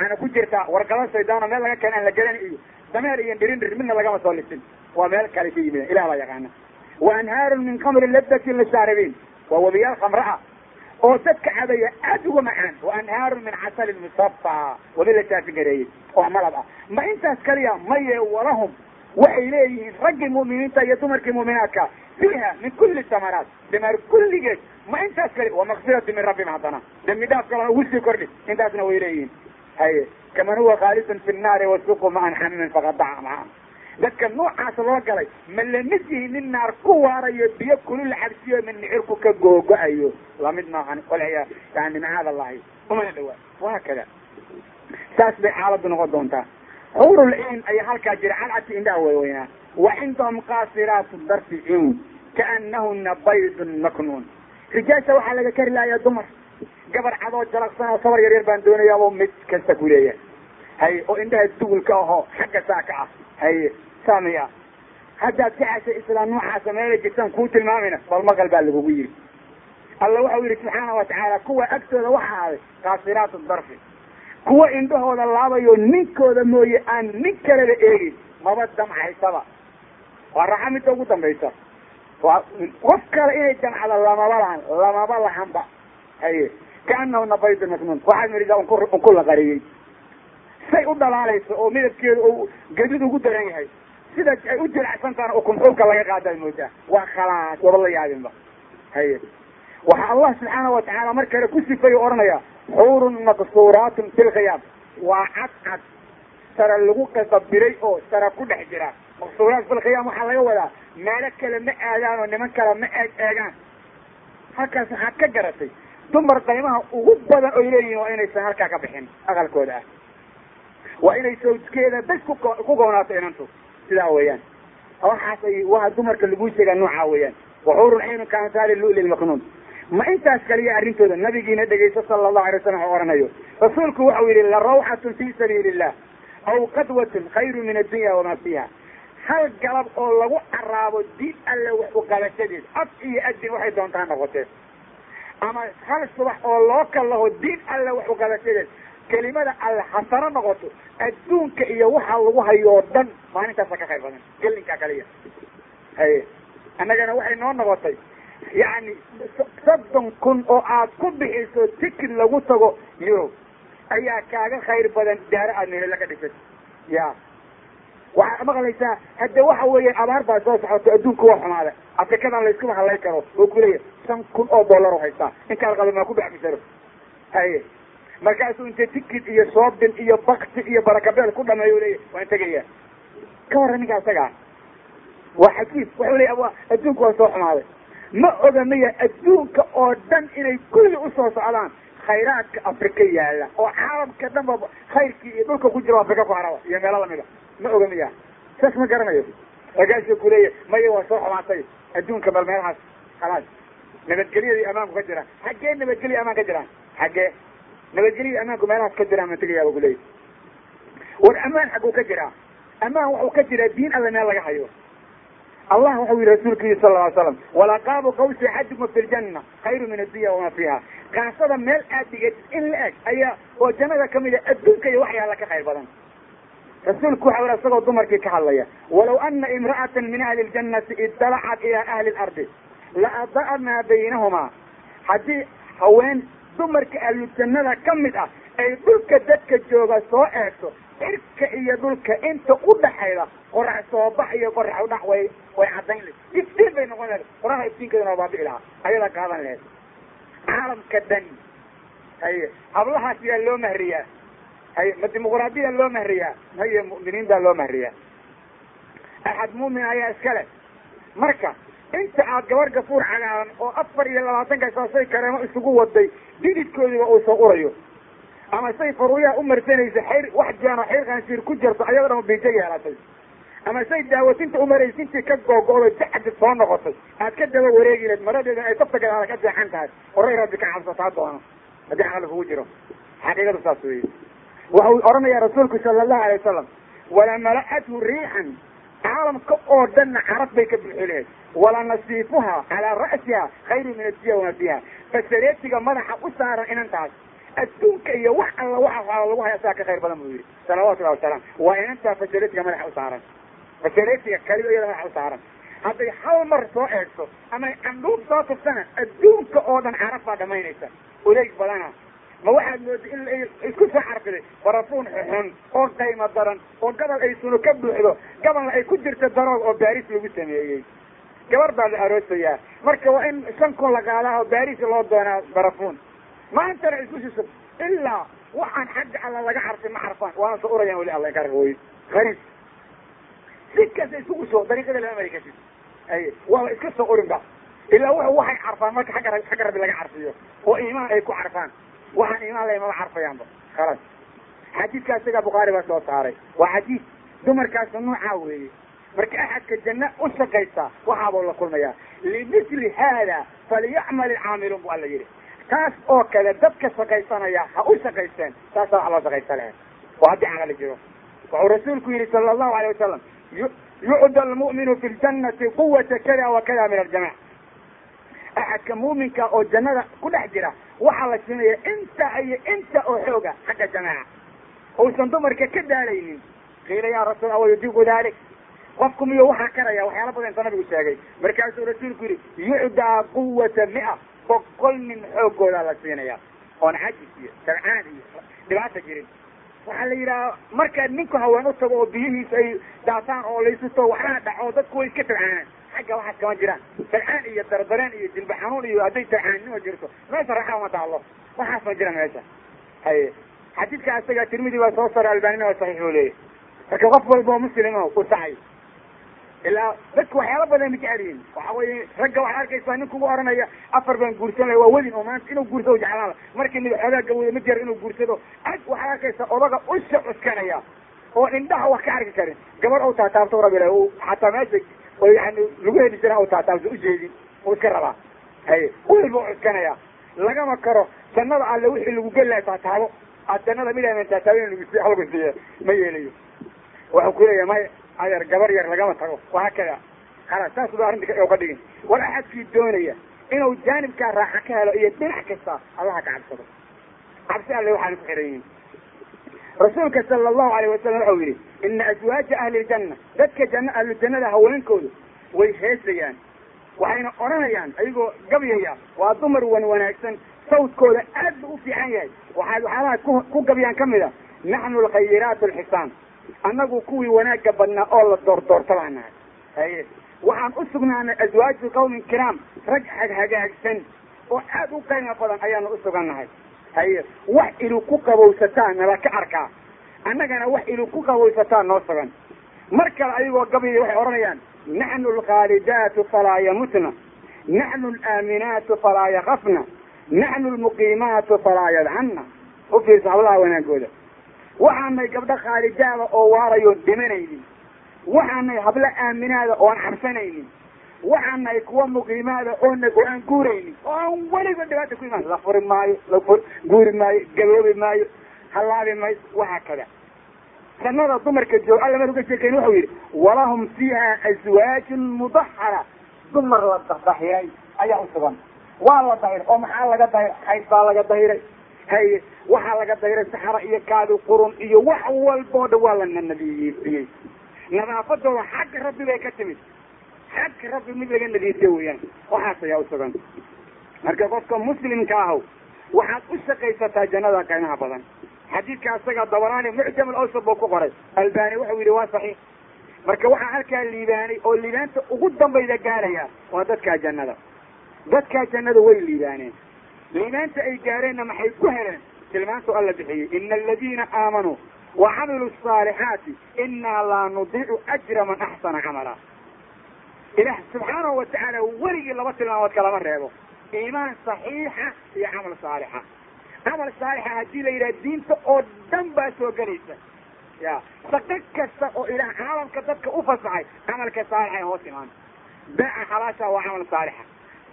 ana ku jirta warqado shaydaano meel laga keena aan la gelin iyo dameer iyo dhirin dhir midna lagama soo lisin waa meel kale ka yimideen ilah baa yaqaana wa anhaarun min khamri ladatin lishaaribiin waa webiyaal khamre ah oo dadka cabaya aad uga macaan wa anhaarun min casalin musafa webi la shaafi gareeyey oo malab ah ma intaas kaliya maye walahum waxay leeyihiin raggii mu'miniinta iyo dumarkii mu'minaadka fiiha min kuli samaraat dimaar kulligeed ma intaas kali wa makfiratu min rabbim haddana dambi dhaaf kalena ugu sii kordhi intaasna way leeyihiin haye kaman huwa khaalidun fi nnaari wasuqu maan xamimin faqad daca maca dadka noocaas loo galay ma la mid yihiin nin naar ku waarayo biyo kulu la cabsiyo min nicirku ka googo-ayo la mid maahan walciya yani macaad allahi umana dhawaa wahaakada saas bay xaaladdu noqon doontaa xuurul ciin ayaa halkaa jira calcadki indhaha weyweynaa wa cindahum qaasiraatu darfi ciin kaanahuna baydun maknuun rijaasha waxaa laga kari lahayaa dumar gabar cadoo jalaqsan sabar yar yar baan doonayaabo mid kasta ku leeyahay haye oo indhaha dugulka ahoo xagga saaka ah. Haye saamiya haddaad jeceshay islaam noocaasa meela jirtaan kuu tilmaamayna bal maqal baa lagugu yiri. Alla waxau yidhi subxaana wa tacaala kuwa agtooda waxa ahday kaasiraatu darfi. Kuwa indhahooda laabayo ninkooda mooye aan nin kaleba eegin maba damcaysaba. Waa raaxa midda ugu dambaysa. Waa qof kale inay damcada lamaba lahan lamaba lahanba haye kaanahuna baydun maknuun waxaad miridaa unku la qariyey say u dhalaalayso oo midabkeedu uu gedid ugu daran yahay. Sida ay u jilacsantaana ukunxuubka laga qaadaay moodaa. Waa khalaas waba la yaabinba haye. Waxaa allah subxaana wa tacaala mar kale ku sifay o odhanaya xuurun maqsuuraatun fi lkhiyaam waa cad cad. Sara lagu qasabiray oo sara ku dhex jira. Maqsuuraat fi lkhiyaam waxaa laga wadaa meelo kale ma aadaan oo niman kale ma eeg eegaan. Halkaas waxaad ka garatay. Dumar qaymaha ugu badan oy leeyihiin waa inaysan halkaa ka bixin aqalkooda ah waa inay sawjkeeda bes ku ku goonaato inantu. Sidaa weeyaan. Waxaas ay waa dumarka lagu sheegaa noocaa weeyaan. Waxuurun ciinun kaamsaali luli lmaknuun ma intaas kaliya arrintooda nabigiina dhegayso sala allahu alay wasalam oo oranayo rasuulku waxau yihi la rawxatun fi sabiili illah aw qadwatun khayru min addunya wamaa fiiha. Hal galab oo lagu caraabo diin alle wax uqabashadeed af iyo adin waxay doontaa noqotee. Ama hal subax oo loo kallaho diin alle wax uqabashadeed kelimada alle hasano noqoto adduunka iyo waxa lagu hayo oo dhan maalintaasa ka khayr badan gelinkaa kaliya. Haye annagana waxay noo noqotay yacni soddon kun oo aad ku bixiso tikid lagu tago yurub ayaa kaaga khayr badan daaro aad meelo laga dhisat ya waxaad maqlaysaa hadde waxa weeyaan abaar baa soo socoto adduunka waa xumaada. Afrikadan layskuma hadlay karo oo kuleeya shan kun oo dollar u haystaa. Inkaad qaba maa ku baxbisaro haye markaasuu inta tikid iyo shoobin iyo bakti iyo barakabeel ku dhameeyo leeya waan tegaya ka warran ninkaa isagaa waa xajiib wuxuu leya wa adduunka waa soo xumaaday. Ma oga maya adduunka oo dhan inay kulli u soo socdaan. Khayraadka afrika yaalla oo caalamka dhan ba khayrkii iyo dhulka ku jiro afrika ku haraba iyo meelo lamida ma oga miya saas ma garanayo. Markaasuu kuleeya maya waa soo xumaatay. Adduunka bal meelahaas khalaas. Nabadgelyadii amaanku ka jiraan xaggee nabadgelya amaan ka jiraan xaggee nabadgelya amaanku meelahaas ka jiraa mantegayaa ba kuleeyahy war amaan xaguu ka jiraa amaan waxuu ka jiraa diin alle meel laga hayo. Allah wuxuu yihi rasuulkiisi sal ly slam walaqaabu qawsi axadikum fi ljanna khayru min addunya wama fiiha. Kaasada meel aad dhigatid in la eg ayaa oo jannada ka mid a adduunka iyo wax yaalla ka khayr badan. Rasuulku waxa ui isagoo dumarkii ka hadlaya walaw ana imra'atan min ahli ljannati idalacat ila ahli lardi la ada'a maa baynahumaa haddii haween dumarka ahlu jannada ka mid ah ay dhulka dadka jooga soo eegto cirka iyo dhulka inta u dhaxayda qorax soo bax iyo qorax udhac way way caddayn lahed iftiin bay noqon lahed qoraxa iftiinkeedana waa baabi'i lahaa. Ayadaa qaadan laheyd caalamka dan haye hablahaas yaa loo mahriyaa. Haye ma dimuqraadiya loo mahriyaa? Haye mu'miniintaa loo mahriyaa. Axad muumin ayaa iska leh. Marka inta aad gabar gafuur cagaaran oo afar iyo labaatanka saasay kareemo isugu waday dhididkoodiba uu soo urayo. Ama say faruuyaha u marsanaysa xayr wax jaano xayr qaansiir ku jirto ayadoo dhan biijo yeelatay. Ama say daawatinta umaraysa intii ka googo'do jacdi soo noqotay. Aad ka daba wareegi lahed maradeedan ay tafta gadaala ka jeexan tahay. Horay rabbi ka cabsataa doono. Haddii caqli kugu jiro. Xaqiiqadu saas weeye. Wuxuu odhanayaa rasuulku sala allahu alay wasalam wala mala'athu riixan caalamka oo dhanna carab bay ka lahayd wala nasiifuha calaa ra'siha khayru min addunya wama fiiha fasareetiga madaxa u saaran inantaas adduunka iyo wax alla waxa xaala lagu haya saa ka khayr badan buu yihi salawatullahi wasalaam waa inantaa fasareetiga madaxa u saaran. Fasareetiga kaliya iyada madaxa u saaran. Hadday hal mar soo eegto ama candhuub soo tuftana adduunka oo dhan carab baa dhamaynaysa uleeg badana ma waxaad mooda in isku soo carfiday barafuun xun oo qaymo daran oo gabal ay sunu ka buuxdo gabalna ay ku jirto daroog oo baaris lagu sameeyey. Gabar baa la aroosayaa marka waa in shan kun la qaadaa oo baaris loo doonaa barafuun maantana isku susub ilaa waxaan xagga alla laga carfin ma carfaan waana soo urayaan weli alla ka ragooyin khariis. Si kasta isugu soo dariiqada lama mari kartid. Ay waaba iska soo urin ba ilaa waxay carfaan marka agga xagga rabbi laga carfiyo oo iimaan ay ku carfaan waxaan iimaan lahay maba carfayaanba khalas. Xadiidka isaga bukhaari baa soo saaray. Waa xadiid dumarkaas noocaa weeye marka axadka janna u shaqaysa waxaabuu la kulmayaa. Limithli haada faliyacmal ilcaamiluun bu alla yidhi. Taas oo kale dadka shaqaysanaya ha u shaqaysteen taasaa wax loo shaqaysa lahayd. Waa haddii caqli jiro. Wuxuu rasuulku yihi sala allahu alayh wasalam yucda almu'minu fi ljannati quwata kada wa kada min aljamac axadka muuminka oo jannada ku dhex jira waxaa la siinaya inta iyo inta oo xooga xagga jamaaca uusan dumarka ka daalaynin. Qiila ya rasuul awa yudiiqu dalik qofku miyuu waxaa karaya waxyaala badan inta nabigu sheegay. Markaasuu rasuulku yihi yucdaa quwata mia boqol nin xoogoodaa la siinaya. Oon cajis iyo sabcaan iyo dhibaata jirin. Waxaa la yidhaha markaa ninku haween u tago oo biyihiisa ay daataan oo laysuto waxbana dhaco dadku way iska tabcaanaan xagga waxaas kama jiraan. Sabcaan iyo dardareen iyo jilba xanuun iyo hadday tabcaannimo jirto. Meesha raxa uma taallo. Waxaas ma jira meesha. Haye. Xadiidka isaga tirmidi waa soo saray albanina waa saxiix u leeyahy marka qof walba oo muslimo u sacay ilaa dadku waxyaala badan ma jecel yihiin waxa weye ragga waxaad arkaysaa nin kugu oranaya afar baan guursanaya waa wedin oo maanta inuu guursado jeclaala markii mid xoogaa gawooda ma jira inuu guursado. Ag waxaad arkaysaa odaga usha cuskanaya oo indhaha wax ka arki karin. Gabar ou taataabto rabi xataa meesha yani lagu heli jira u taataabto ujeedin uu iska rabaa. Haye welba u cuskanaya lagama karo. Jannada alle wixii lagu gelaya taataabo aad jannada midaamen taataabin lagu siiya ma yeelayo. Waxuu ku leeyahay maya adeer gabar yar lagama tago. Wahaakada khalas saas ba arrinta ka dhigin. War axadkii doonaya inuu jaanibkaa raaxa ka helo iyo dhinac kasta allaha ka cabsado. Cabsi alle waxaana ku yihiin rasuulka sala allahu alayh wasalam waxau yihi ina aswaaja ahli ljanna dadka janna ahlu jannada haweenkoodu way heesayaan waxayna odhanayaan ayagoo gabyaya waa dumar wan wanaagsan sawdkooda aad bu u fiican yahay waxaa waxyaalaha ku ku gabyaan ka mid a naxnu alkhayiraat alxisaan annagu kuwii wanaagga badnaa oo la doordoorta baa nahay haye waxaan u sugnaanay aswaaju qawmin kiraam rag haghagaagsan oo aad u qaymo badan ayaanu u sugannahay haye wax ilu ku qabowsataa nala ka arkaa annagana wax ilu ku qabowsataa noo sugan mar kale ayagoo gabyaya waxay odhanayaan naxnu alkhaalidaatu falaa yamutna naxnu alaaminaatu falaa yakafna naxnu almuqiimaatu falaa yadcanna u fiirsa hablaha wanaagooda. Waxaanay gabdho khaalidaada oo waarayoon dhimanaynin waxaanay hablo aaminaada oon cabsanaynin waxaan nahay kuwa muqiimaada oona oo aan guuraynin. Oo aan weliba dhibaata ku imaan. La furi maayo la guuri maayo gaboobi maayo halaabi maayo wahaa kada jannada dumarka joog alla mar uga sheekayn wuxuu yidhi walahum fiiha aswaajun mudaxara dumar la dahiray ayaa usugan waa la dahiray oo maxaa laga dahiray xayd baa laga dahiray haye waxaa laga dahiray saxara iyo kaadi qurun iyo wax walboo dhan waa la nadiifiyey nadaafadooda xagga rabbi bay ka timid. Xagga rabbi mid laga nadiifiye weeyaan. Waxaas ayaa usugan marka qofka muslimka ahow waxaad u shaqaysataa jannada qiimaha badan xadiidka asaga dabaraani mucjam alawsad buu ku qoray. Albani wuxuu yidhi waa saxiix. Marka waxaa halkaa liibaanay oo liibaanta ugu dambayda gaaraya waa dadkaa jannada. Dadkaa jannada way liibaaneen. Liibaanta ay gaareenna maxay ku heleen? Tilmaantu alla bixiyey. Ina aladiina aamanuu wa camiluu asaalixaati inaa laa nudiicu ajra man axsana camala. Ilaah subxaanahu watacaala weligii laba tilmaamood kalama reebo. Iimaan saxiixa iyo camal saalixa camal saalixa haddii la yidhaha diinta oo dhan baa soo gelaysa. Ya shaqo kasta oo ilaah caalamka dadka u fasaxay camalka saalixa hoos imaan. Beeca xalaasha waa camal saalixa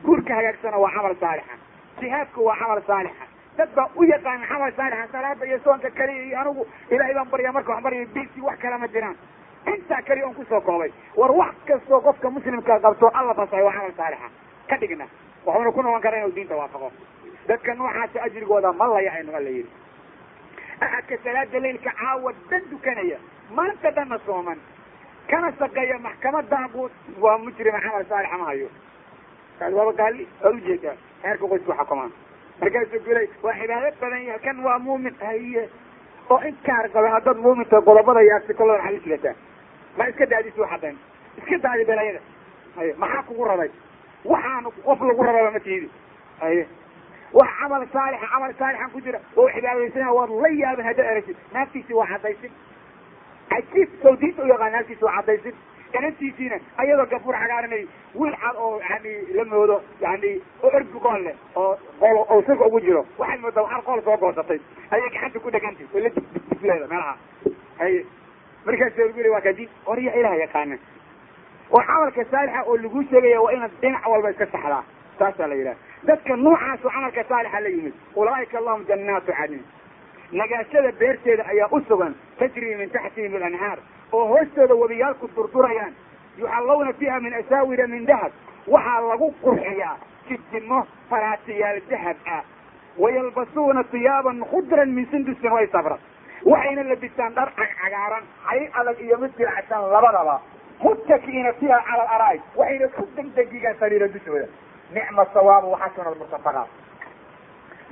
guurka hagaagsana waa camal saalixa jihaadku waa camal saalixa dad baa u yaqaana camal saalixa salaada iyo soonka kaliya iyo anigu ilaahay baan baryaa marka wax barya bisi wax kale ma jiraan. Intaa kaliya on ku soo koobay war wax kastoo qofka muslimka qabto alla fasaxay waa camal saalixa ka dhigna waxuuna ku noqon karaa inuu diinta waafaqo dadka noocaasa ajrigooda ma layacayno alla yidhi? Axadka salaada leylka caawa dhan dukanaya. Maanta dhanna sooman. Kana shaqeeya maxkamadaanku waa mujrima camal saalixa ma hayo? Kaas waaba gaali waa u jeedaa heerka qoysku xukumaa markaasuu gulay waa cibaado badan yahay. Kan waa muumin haye. Oo inkaar qaba haddaad muuminta qodobada iyo artikolada maxaad islataa ma iska daadis waxadan iska daadi belayada haye maxaa kugu rabay? Waxaan qof lagu rababa ma tiidi. Haye wax camal saalixa camal saalixan ku jira. Oo cibaadaysana waad la yaabin haddaad aragtid naaftiisi waa caddaysin. Cajiib sow diinta u yaqaan naaftiisi waa caddaysin. Inantiisiina ayadoo gafuur cagaaranay wiil cad oo yani la moodo yani oo erbigoon leh oo qolo oo sirka ugu jiro. Waxaad moodaa waxaad qool soo goosatay. Ayay gacanta ku dhegantay oo la digdigleeda meelaha. Haye markaas guli waa kadib orya ilaha yaqaana. Oo camalka saalixa oo lagu sheegaya waa inaad dhinac walba iska saxdaa. Saasaa la yidhaha dadka noocaasu camalka saalixa la yimid ulaaika lahum jannaatu cadin nagaashada beerteeda ayaa u sugan tajri min taxtihim alanhaar oo hoostooda webiyaalku durdurayaan. Yuxallawna fiiha min asaawira min dahab waxaa lagu qurxiyaa jijimo faraatiyaal dahab ah. Wayalbasuuna tiyaaban khudran min sundusin way sabra waxayna labistaan dhar cagcagaaran cay adag iyo mid dilacsan labadaba. Muttakiina fiiha cala alaraa'ik waxayna ku degdegigaan sariira dushooda nicma sawaabu waxasuna almurtafaqaat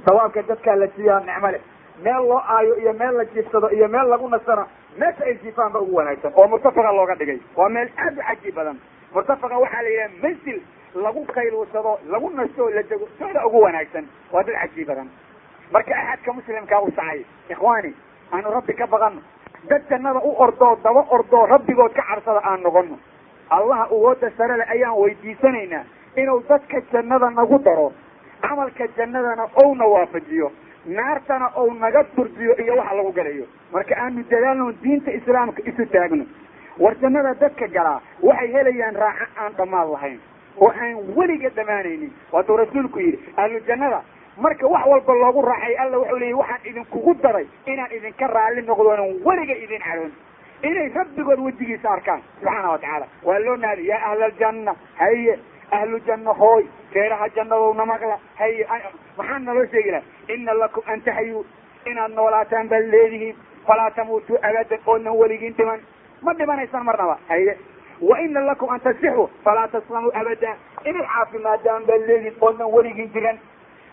sawaabka dadkaa la siiyaa nicmo leh. Meel loo aayo iyo meel la jiifsado iyo meel lagu nasana meesha ay jiifaan ba ugu wanaagsan. Oo murtafaqa looga dhigay. Waa meel aad u cajiib badan. Murtafaqa waxaa la yidhaha mansil lagu qayluusado lagu nasto la dego sooda ugu wanaagsan. Waa dad cajiib badan. Marka axadka muslimkaa u sacay ikhwaani aanu rabbi ka baqano dad jannada u ordoo daba ordoo rabbigood ka carsada aan noqono allaha uwooda sare leh ayaan weydiisanaynaa inuu dadka jannada nagu daro camalka jannadana ouna waafajiyo naartana ou naga turdiyo iyo waxa lagu galayo. Marka aanu dadaalno diinta islaamka isu taagno. War jannada dadka galaa waxay helayaan raaxo aan dhammaad lahayn oo aan weliga dhammaanaynin. Waatuu rasuulku yidhi ahlu jannada marka wax walba loogu raaxay alla wuxuu leeyahy waxaan idinkugu daray inaan idinka raalli noqdoonan weliga idin caroon. Inay rabbigood wejigiisa arkaan subxaana wa tacaala waa loo naadi yaa ahla aljanna haye ahlu janna hooy reeraha jannadowna maqla haye maxaa naloo sheegi ina lakum an taxyuu inaad noolaataan baad leedihiin falaa tamuutuu abadan oodnan weligiin dhiman ma dhimanaysaan marnaba haye wa ina lakum an tasixuu falaa taslamuu abada inay caafimaadaan baad leedihiin oodnan weligiin jiran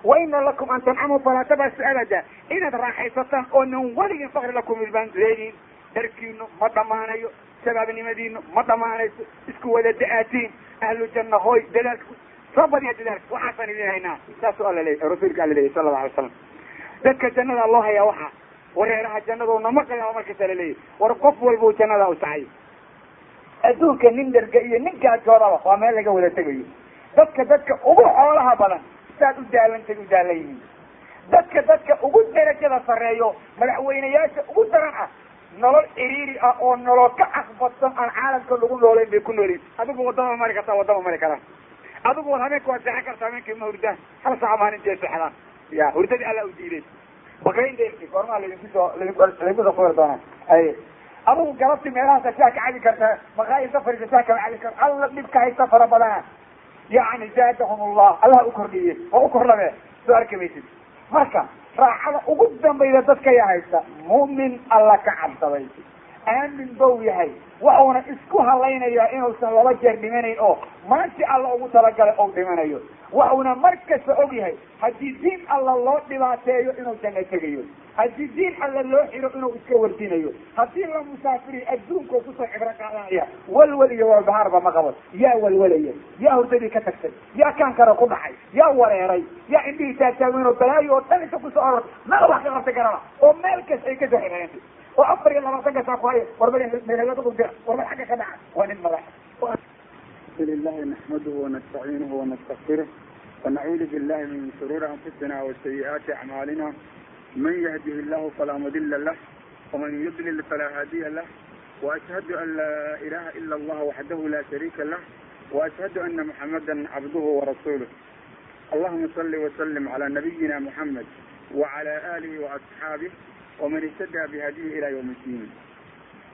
wa ina lakum an tancamuu falaa tabasu abada inaad raaxaysataan oodnan weligiin fakri lakum baan leedihiin darkiinu ma dhammaanayo shabaabnimadiinu ma dhammaanayso isku wada da'aatiin ahlu janna hooy dadaalka soo badiya dadaalka waxaasaan idin haynaa saasuu alla leeyay rasuulka alla leeyay sala allahu alay slam dadka jannada loo hayaa waxaa wareeraha jannaduna ma qalaaba markasta la leeyahy war qof walbau jannada u sacay adduunka nin dherga iyo nin gaajoodaba waa meel laga wada tegayo dadka dadka ugu xoolaha badan saad u daalantay u daalan yihiin dadka dadka ugu darajada sarreeyo madaxweyneyaasha ugu daran ah nolol ciriiri ah oo nolol ka casbadsan aan caalamka lagu noolayn bay ku noolyiin adigu waddama mari kartaa waddama mari karaa adigu wad habeenka waad seexan kartaa habeenkii ma hurdaan. Hal saaca maalintii seexdaan. Ya hurdadii alla u diiday bakayndeelki goormaa laydinku soo laydinku soo fuuri doonaa ay adigu galabti meelahaasa saa ka cabi kartaa maqaayisa fariisa saa kama cabi karta. Alla dhibka haysta fara badana. Yani zaadahum allah allah u kordhiye oo u kordhabe soo arki maysid. Marka raaxada ugu dambayda dadkaya haysta. Mu'min alla ka cabsaday aamin bow yahay waxuuna isku halaynayaa inuusan laba jeer dhimanayn oo maanti alla ugu talagalay ou dhimanayo. Waxuuna mar kasta og yahay haddii diin alla loo dhibaateeyo inuu janno tegayo. Haddii diin alla loo xiro inuu iska wardinayo. Haddii la musaafiriy adduunka ku soo cibro qaadanaya walwal iyo walbahaarba ma qabo yaa walwalaya yaa hurdadii ka tagtay yaa kaan kale ku dhacay yaa wareeray yaa indhihii taagtaageynoo balaayo oo dhan inta ku soo oror wax ka qabta garaba oo meel kasta ay ka soo xirayantay oo afar iyo labaatan ka saakuhaye warmay meelelada udira warmay xagga ka dhaca waa nin madax. Alhamdulilahi naxmaduhu wanastaciinuhu wanastakfiruh wanacuudu billahi min shuruuri anfusina wasayiaati acmaalina man yahdihi illahu falaa mudila lah waman yudlil falaa haadiya lah. Waashhadu an laa ilaha ila allah waxdahu la shariika lah. Waashhadu ana muxamada cabduhu warasuuluh allahuma salli wasalim calaa nabiyina muxamed wacala alihi waasxaabih ومن اهتدى بهديه الى يوم الدين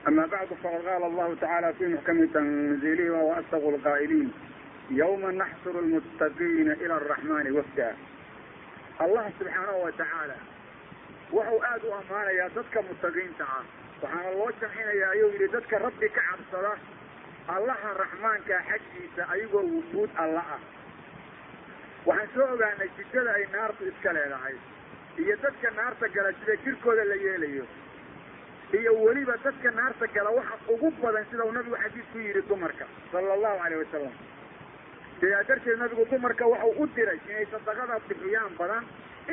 أما بعد فقد قال الله تعالى في محكم تنزيله وهو أصدق القائلين يوم نحشر المتقين إلى الرحمن وفدا الله سبحانه وتعالى wuxuu aada u ammaanayaa dadka mutaqiinta ah waxaana loo jamcinayaa ayuu yidhi dadka rabbi ka cabsada allaha raxmaankaa xaggiisa ayagoo wujuud alla ah waxaan soo ogaanay jidada ay naartu iska leedahay iyo dadka naarta gala sida jirkooda la yeelayo iyo weliba dadka naarta gala waxa ugu badan sida uu nabigu xadiis ku yidhi dumarka sala allahu alayh wasalam sidaa darteed nabigu dumarka waxau u diray inay sadaqada bixiyaan badan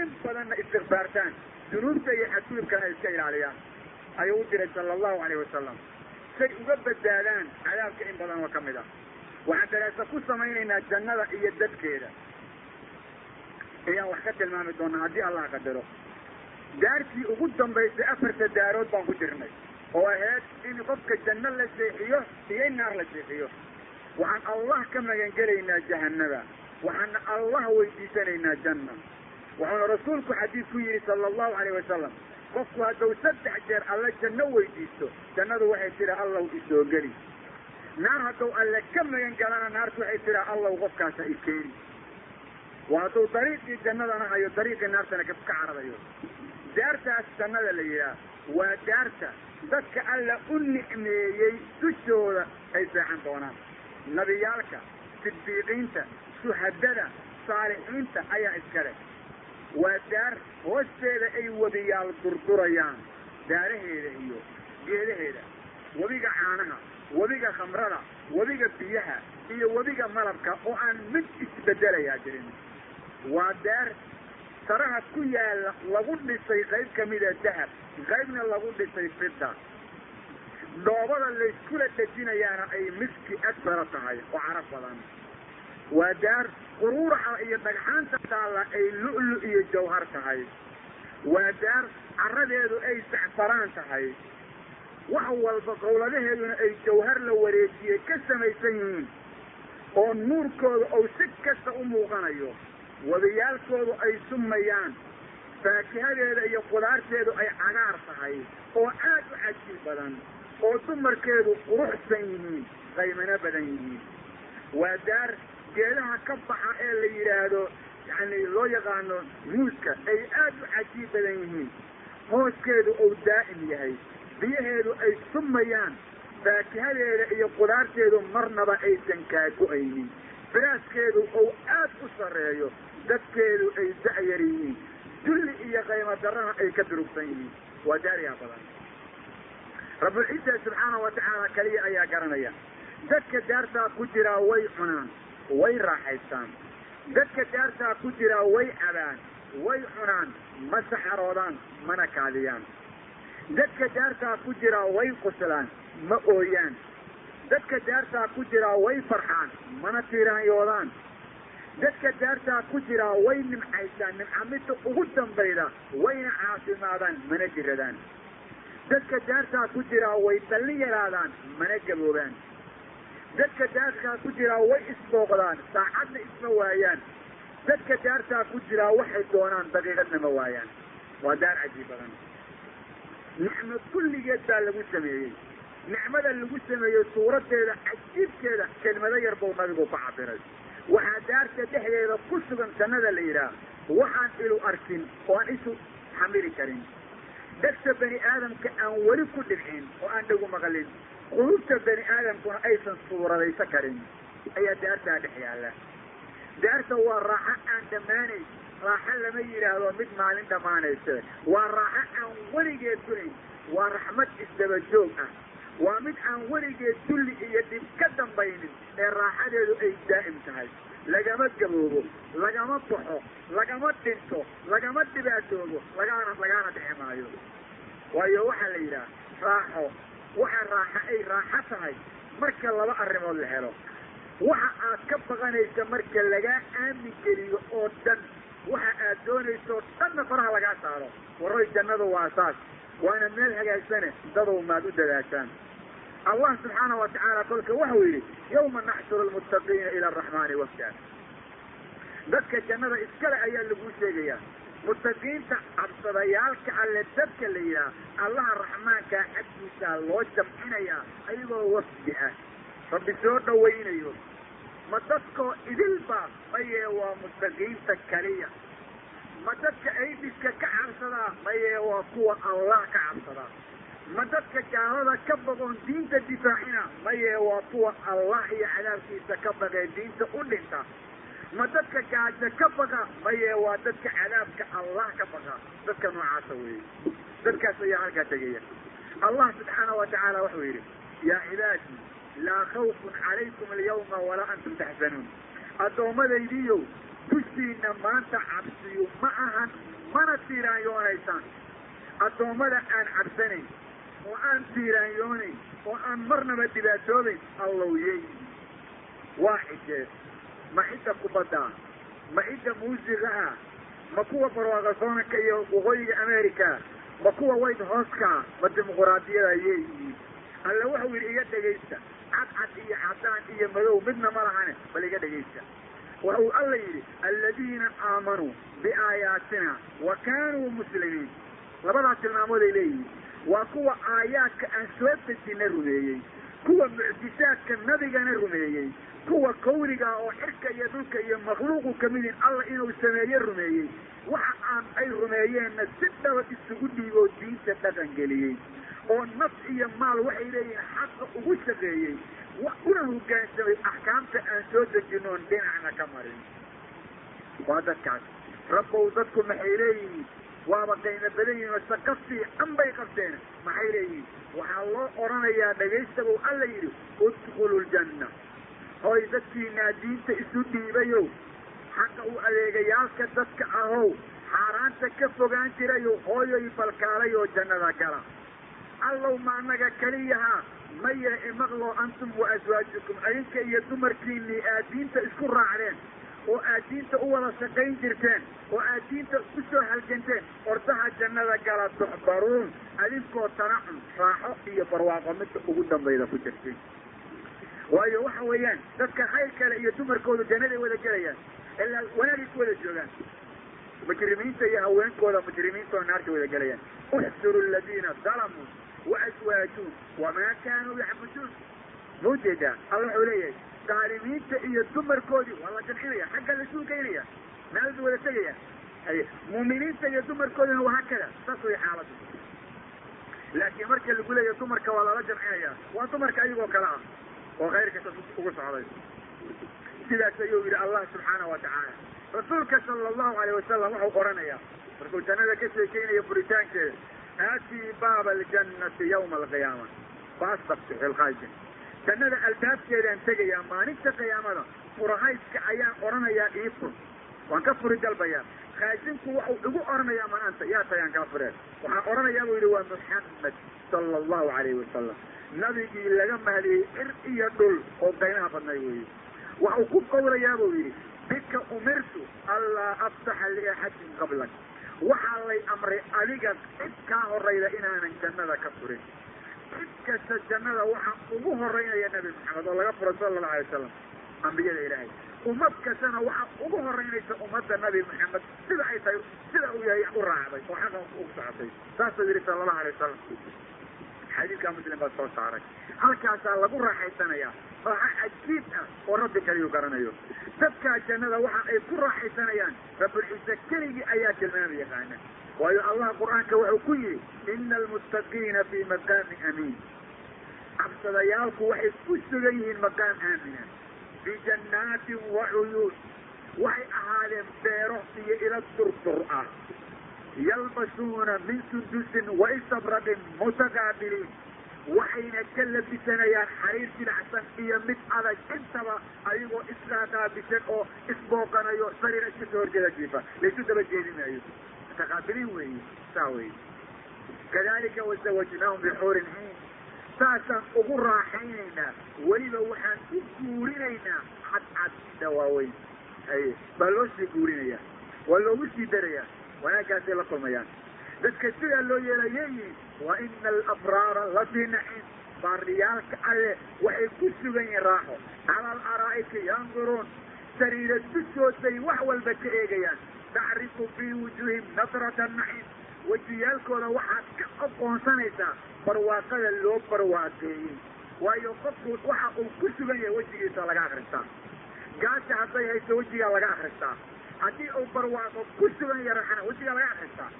in badanna istikbaartaan dunuubta iyo xadgudubkana iska ilaaliyaan ayuu u diray sala allahu alayh wasalam say uga badbaadaan cadaabka in badan oo ka mid ah. Waxaan daraasa ku samaynaynaa jannada iyo dadkeeda ayaan wax ka tilmaami doonaa haddii allah qadaro daartii ugu dambaysay afarta daarood baan ku jirnay oo ahayd in qofka janno la seexiyo iyo in naar la seexiyo. Waxaan allah ka magangelaynaa jahanaba waxaana allah weydiisanaynaa janna wuxuuna rasuulku xadiid ku yidhi sala allahu alayh wasalam qofku hadduu saddex jeer alle janno weydiisto jannadu waxay tidhaa allow isoo geli. Naar hadduu alle ka magan galana naartu waxay tidhaa allow qofkaasa i keeni waa hadduu dariiqii jannadana hayo dariiqii naartana ka cararayo daartaas jannada la yidhaah waa daarta dadka alla u nicmeeyey dushooda ay seexan doonaan nabiyaalka sidiiqiinta shuhadada saalixiinta ayaa iskale waa daar hoosteeda ay webiyaal durdurayaan daaraheeda iyo geedaheeda webiga caanaha webiga khamrada webiga biyaha iyo webiga malabka oo aan mid isbedelayaa jirin waa daar saraha ku yaalla lagu dhisay qayb kamida dahab qaybna lagu dhisay fida dhoobada layskula dhejinayaana ay miski asfara tahay oo carab badan. Waa daar quruuraxa iyo dhagxaanta taalla ay lu'lu iyo jawhar tahay. Waa daar caradeedu ay sacfaraan tahay. Wax walba qowladaheeduna ay jawhar la wareejiyey ka samaysan yihiin oo nuurkooda ou si kasta u muuqanayo wadayaalkoodu ay sumayaan faakihadeeda iyo qudaarteedu ay cagaar tahay oo aad u cajiib badan oo dumarkeedu quruxsan yihiin qaymano badan yihiin. Waa daar geedaha ka baxa ee la yidhaahdo yani loo yaqaano muuska ay aad u cajiib badan yihiin. Hooskeedu ou daa'im yahay biyaheedu ay sumayaan faakihadeeda iyo qudaarteedu marnaba aysan kaago-aynin firaaskeedu ou aad u sarreeyo dadkeedu ay da'yar yihiin. Dulli iyo qaymo darrana ay ka durugsan yihiin. Waa daariyaa badan. Rabbulciisa subxaana wa tacaala kaliya ayaa garanaya dadka daartaa ku jiraa way cunaan way raaxaystaan. Dadka daartaa ku jiraa way cabaan way cunaan ma saxaroodaan mana kaadiyaan. Dadka daartaa ku jiraa way quslaan ma ooyaan dadka daartaa ku jiraa way farxaan mana tiiraanyoodaan dadka daartaa ku jiraa way nimcaysaan nimcamidda ugu dambayda wayna caafimaadaan mana jiradaan. Dadka daartaa ku jiraa way dallin yaraadaan mana gaboobaan. Dadka daartaa ku jiraa way isbooqdaan saacadna isma waayaan. Dadka daartaa ku jiraa waxay doonaan daqiiqadna ma waayaan. Waa daar cajiib badan. Nicmo kulligeed baa lagu sameeyey nicmada lagu sameeyey suuradeeda cajiibkeeda kelmado yar buu nabigu ku cabiray waxaa daarta dhexdeeda ku sugan jannada la yidhaah waxaan ilu arkin oo aan isu xamili karin. Dhegta bani aadamka aan weli ku dhibcin oo aan dhagu maqlin qulubta bani aadamkuna aysan suuradaysa karin. Ayaa daartaa dhex yaalla. Daarta waa raaxo aan dhammaanayn. Raaxo lama yidhaahdo mid maalin dhammaanayse. Waa raaxo aan weligeed dunayn waa raxmad isdaba joog ah waa mid aan weligeed dulli iyo dhib ka dambaynin ee raaxadeedu ay daa'im tahay. Lagama gaboobo lagama baxo lagama dhinto lagama dhibaatoobo lagaana lagaana dhixi maayo. Waayo waxaa la yidhaha raaxo waxa raaxo ay raaxo tahay marka laba arrimood la helo. Waxa aad ka baqanaysa marka lagaa aamin geliyo oo dhan waxa aad doonayso dhanna faraha lagaa saaro. Warroy jannadu waa saas waana meel hagaagsane dadow maad u dadaashaan allah subxaana wa tacaala kolka waxau yidhi yawma naxshuru lmuttaqiina ila araxmaani wafda dadka jannada iskale ayaa lagu sheegayaa. Muttaqiinta cabsadayaalka alle dadka la yidhaah allaha raxmaankaa xaggiisaa loo jamcinayaa ayagoo wafdi ah. Rabbi soo dhawaynayo ma dadkoo idilba mayee waa muttaqiinta kaliya. Ma dadka aydiska ka cabsadaa mayee waa kuwa allah ka cabsadaa ma dadka gaalada ka baqoon diinta difaacina mayee waa kuwa allah iyo cadaabkiisa ka baqee diinta u dhinta. Ma dadka gaajo ka baqa mayee waa dadka cadaabka allah ka baqa. Dadka noocaasa weeye. Dadkaas ayaa halkaa tegaya. Allah subxaana wa tacaala wuxuu yidhi yaa cibaadii laa khawfun calaykum alyawma walaa antum taxzanuun. Addoommadaydiiyow dushiina maanta cabsiyu ma ahan mana tiiraanyoonaysaan addoommada aan cabsanayn oo aan tiiraanyoonayn oo aan marnaba dhibaatoobayn allowyeey waa cidee ma cidda kubaddaa ma cidda muusigaha ma kuwa barwaaqasoonanka iyo waqooyiga america ma kuwa white hooskaa ma dimuquraadiyada ayay yihiin alle wuxuu yidhi iga dhegaysta cadcad iyo cadaan iyo madow midna ma lahane bal iga dhegaysta wuxuu alla yidhi aladiina aamanuu biaayaatina wa kaanuu muslimiin labadaas tilmaamood ay leeyihiin waa kuwa aayaadka aan soo dejina rumeeyey. Kuwa mucjisaadka nabigana rumeeyey. Kuwa kawniga oo xirka iyo dhulka iyo makhluuqu kamidin alla inuu sameeye rumeeyey. Waxa aan ay rumeeyeenna si dhaba isugu dhiiboo diinta dhaqan geliyey. Oo naf iyo maal waxay leeyihiin xaqa ugu shaqeeyey. Una hoggaansamay axkaamta aan soo dejinoon dhinacna ka marin. Waa dadkaas. Rabbow dadku maxay leeyihiin waaba qaymo badan yihiin oo shaqo fiican bay qabteen. Maxay leeyihiin? Waxaa loo odhanayaa dhegaystabow alla yidhi udkhulu ljanna hoy dadkiinaa diinta isu dhiibayow xaqa u adeegayaalka dadka ahow xaaraanta ka fogaan jirayow hooyoy balkaalayoo jannada gala. Allow ma annaga keliyahaa maya imaqloo antum wa aswaajukum adinka iyo dumarkiinnii aad diinta isku raacdeen oo aad diinta u wada shaqayn jirteen oo aad diinta u soo halganteen ordaha jannada gala tuxbaruun adinkoo tanacum raaxo iyo barwaaqo midka ugu dambayda ku jirtay. Waayo waxa weeyaan dadka khayr kale iyo dumarkoodu jannaday wada gelayaan ilaa wanaagay ku wada joogaan. Mujrimiinta iyo haweenkooda mujrimiinta oo naarta wada gelayaan. Uxsuru aladiina dalamuu waaswaajuun wamaa kaanuu yacbuduun. Ma u jeedaa alla wuxuu leeyahay daalimiinta iyo dumarkoodii waa la jamcinaya xagga la suugaynaya meeladu wada tegaya ay muuminiinta iyo dumarkoodina waa hakada saas way xaaladu laakiin marka lagu leeyahay dumarka waa lala jamcinaya waa dumarka ayagoo kale ah oo khayrka sa ugu socday sidaas ayuu yidhi allah subxaana wa tacaala rasuulka sala allahu alayh wasalam wuxuu oranayaa markuu jannada ka sheekeynayo buritaankeeda aatii baaba aljannati yawma alqiyaama faastaftiu lkhaajin jannada albaabkeedaan tegayaa maalinta qiyaamada furahayska ayaan odhanayaa ii fur waan ka furi dalbayaa khaajinku waxau igu odhanayaa man anta yaa tayaan kaa fureen. Waxaan odhanayaa buu yidhi waa muxamed sala allahu alayhi wasalam nabigii laga mahadiyey cir iyo dhul oo qaymaha badnay weeye waxau ku qawlayaa buu yidhi bika umirtu anlaa aftaxa liaxadin qablak waxaa lay amray adiga cid kaa horayda inaanan jannada ka furin cid kasta jannada waxaa ugu horeynaya nebi maxamed oo laga furo sala allahu alay wasalam ambiyada ilaahay. Ummad kastana waxaa ugu horeynaysa ummadda nabi maxamed sida ay tahay sida uu yahay u raacday oo xaqa ugu socotay. Saasuu yidhi sala allahu alay wasalam xadiidkaa muslim baa soo saaray. Halkaasaa lagu raaxaysanayaa raaxo cajiib ah oo rabbi kaliyu garanayo. Dadkaa jannada waxa ay ku raaxaysanayaan rabbulciise keligii ayaa tilmaama yaqaana waayo allah qur'aanka wuxuu ku yidhi ina almuttaqiina fii maqaami amiin. Cabsadayaalku waxay ku sugan yihiin maqaam aamina fii jannaatin wa cuyuun waxay ahaadeen beero iyo ila durdur ah. Yalbasuuna min sundusin wa istabraqin mutaqaabiliin. Waxayna ka labisanayaan xariir jilacsan iyo mid adag intaba ayagoo isqaaqaabisan oo isbooqanayo sariira iska soo horjeeda jiifa. Laysu daba jeedinayo mutaqaabiliin weeye saa weye kadalika wasawajnaahum bixuurin ciin saasaan ugu raaxaynaynaa weliba waxaan u guurinaynaa cadcad dawaaweyn haye baa loo sii guurinaya waa loogu sii darayaa wanaaggaasay la kulmayaan dadka sidaa loo yeelayeyihin wa ina alabraara lafii naciim baariyaalka alle waxay ku sugan yihiin raaxo cala alaraa'iki yanduruun sariira dushooday wax walba ka eegayaan tacrifu fii wujuuhim nasrata naciim wejiyaalkooda waxaad ka aqoonsanaysaa barwaaqada loo barwaaqeeyey waayo qofku waxa uu ku sugan yahay wejigiisa laga akristaa gaasha hadday hayso wejigaa laga akristaa haddii uu barwaaqo ku sugan yahay raxana wejigaa laga akristaa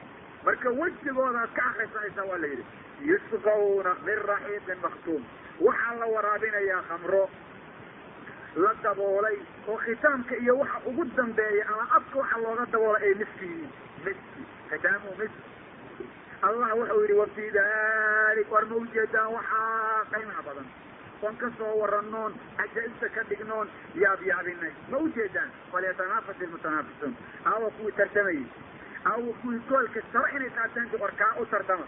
marka wejigoodaad ka akrisanaysaa waa la yidhi yusqawna min raxiiqin maktuum waxaa la waraabinayaa khamro la daboolay oo khitaamka iyo waxa ugu dambeeya ama afka waxa looga daboolay ay miski yihiin miski khitaamuhu miski. Allah wuxuu yidhi wa fii dalik war ma ujeedaan waxaa qiimaha badan. Oon ka soo waranoon cajaa'ibta ka dhignoon yaabyaabinay ma ujeedaan falyatanaafas ilmutanaafisuun aawa kuwii tartamayey aawa kuwii goolka saba inay qaataan warkaa u tartama.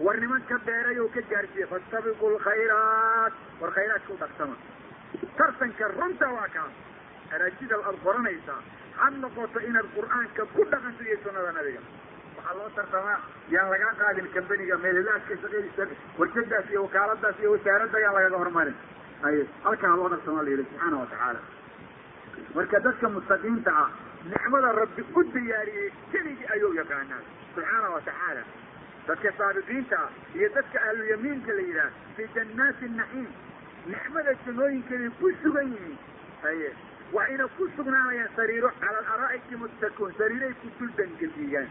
War nimanka beeray oo ka gaarsiiye fastabiqu lkhayraat war khayraadka u dhagsama tartanka runta waa kaas araajida aad qoranaysaa had noqoto inaad qur'aanka ku dhaqanto iyo sunnada nabiga. Waxaa loo tartamaa yaan lagaa qaadin kambaniga meelilaaska shaqadiisa warshadaas iyo wakaaladaas iyo wasaaradda yaan lagaga hormarin. Ay halkaa loo dhaqsamaa la yidhi subxaana watacaala marka dadka mustaqiinta ah nicmada rabbi u diyaariyey keligii ayuu yaqaanaa. Subxaana watacaala dadka saabiqiinta ah iyo dadka ahlulyamiinka la yidhaah fii jannaati naciim nicmada jannooyinkeeday ku sugan yihiin haye waxayna ku sugnaanayaan sariiro cala alaraa'iki muttakuun sariiray ku dul dangeliiyaan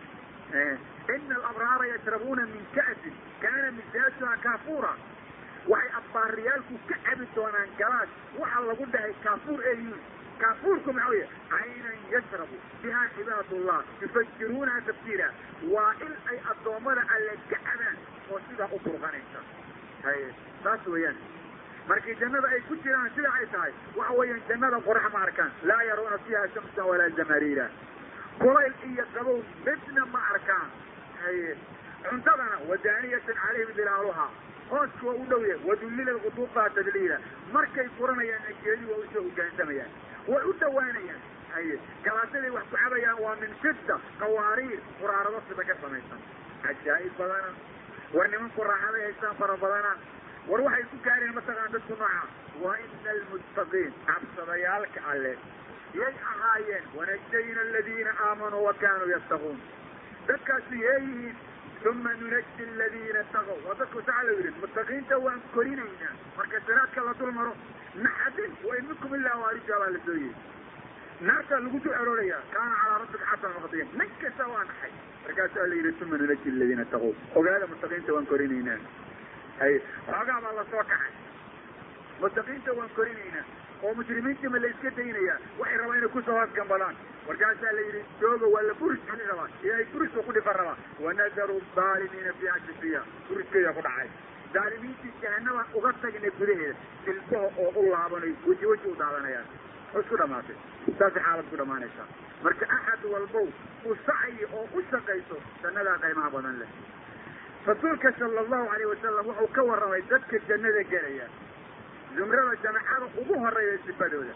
ina alabraara yashrabuuna min ka'sin kaana misaasuha kaafuura waxay abbaariyaalku ka cabi doonaan galaas waxa lagu dhahay kaafuur eeyuun kaafuurku maxaa weye caynan yashrabu bihaa cibaadullah yufajiruunaha tafsiira waa in ay addoommada alle cabaan oo sidaa u burqanaysa haye saas weeyaan markii jannada ay ku jiraan sida ay tahay. Waxa weeyaan jannada qorax ma arkaan. Laa yaruuna fiiha shamsan walaa zamariira kulayl iyo qabow midna ma arkaan. Haye cuntadana wadaaniyatan calayhim dilaaluhaa hooska waa u dhow yahay. Wadullila quduufaha tadliila. Markay furanayaan geedi waa u soo ugaansamayaan. Way u dhawaanayaan haye galaasaday wax ku cabayaan waa min fidda qawaariir. Quraarado sida ka samaysan. Cajaa'ib badana. War nimanku raaxaday haystaan fara badana war waxay ku gaareen mataqaan dadku nooca. Wa ina almuttaqiin. Cabsadayaalka alle. Yay ahaayeen. Wanajayna aladiina aamanuu wa kaanuu yattaquun. Dadkaasu yeeyihiin uma nunaji aladiina taqow waa dadku saca la yidhi muttaqiinta waan korinaynaa. Marka siraadka la dul maro naxadin wa in minkum ilaa waarija baa la soo yihi naartaa lagu dul arooraya kaana calaa rabbika xasan maqdiya nin kasta waa naxay. Markaasaa la yidhi uma nunaji aladiina taqow ogaada muttaqiinta waan korinaynaa xoogaa baa la soo kacay muttaqiinta waan korinaynaa oo mujrimiintii ma la iska daynayaa waxay rabaa inay ku soo hoosgambadaan markaasaa la yidhi jooga waa la buris xili rabaa ilaahay burisuu ku dhifan rabaa wanadaru aalimiina fiiha jisiya buriskeeda ku dhacay daalimiintii jahanabaan uga tagnay gudaheeda silbaha oo u laabanay weji weji u daadanayaan oo isku dhamaatay saasay xaalad ku dhamaanaysaa marka axad walbow u sacyi oo u shaqayso jannadaa qaymaha badan leh rasuulka sala allahu alayh wasalam wuxuu ka warramay dadka jannada gelaya. Zumrada jamacada ugu horreeya sifadooda.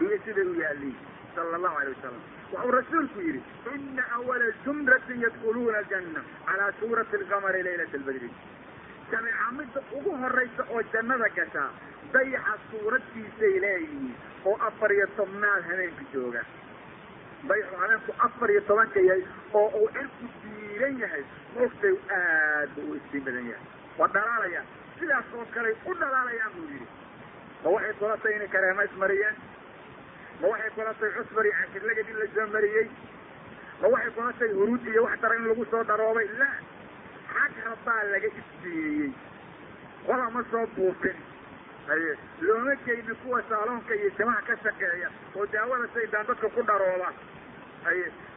Iyo siday u yaaliin sala allahu alay wasalam wuxuu rasuulku yidhi ina awala zumratin yadkuluuna aljanna calaa suurati alqamari laylata albadri. Jameeca midda ugu horaysa oo jannada gashaa dayaxa suuraddiisay leeyihiin oo afar iyo tobnaad habeenka jooga dayaxu habeenku afar iyo tobanka yahay oo uu cirku diiran yahay. Moogtay aad ba u istiin badan yahay. Waa dhalaalayaan sidaas oo kale u dhalaalayaan buu yidhi. Ma waxay kula tahay inay kareema ismariyeen ma waxay kula tahay cusbar iyo cashirlagad in la soo mariyey? Ma waxay kula tahay huruud iyo wax dara in lagu soo dharoobay la. Xag rabbaa laga iftiimiyey. Qola ma soo buufin. Haye looma geyni kuwa saaloonka iyo jamaha ka shaqeeya oo daawada shaydaan dadka ku dharooba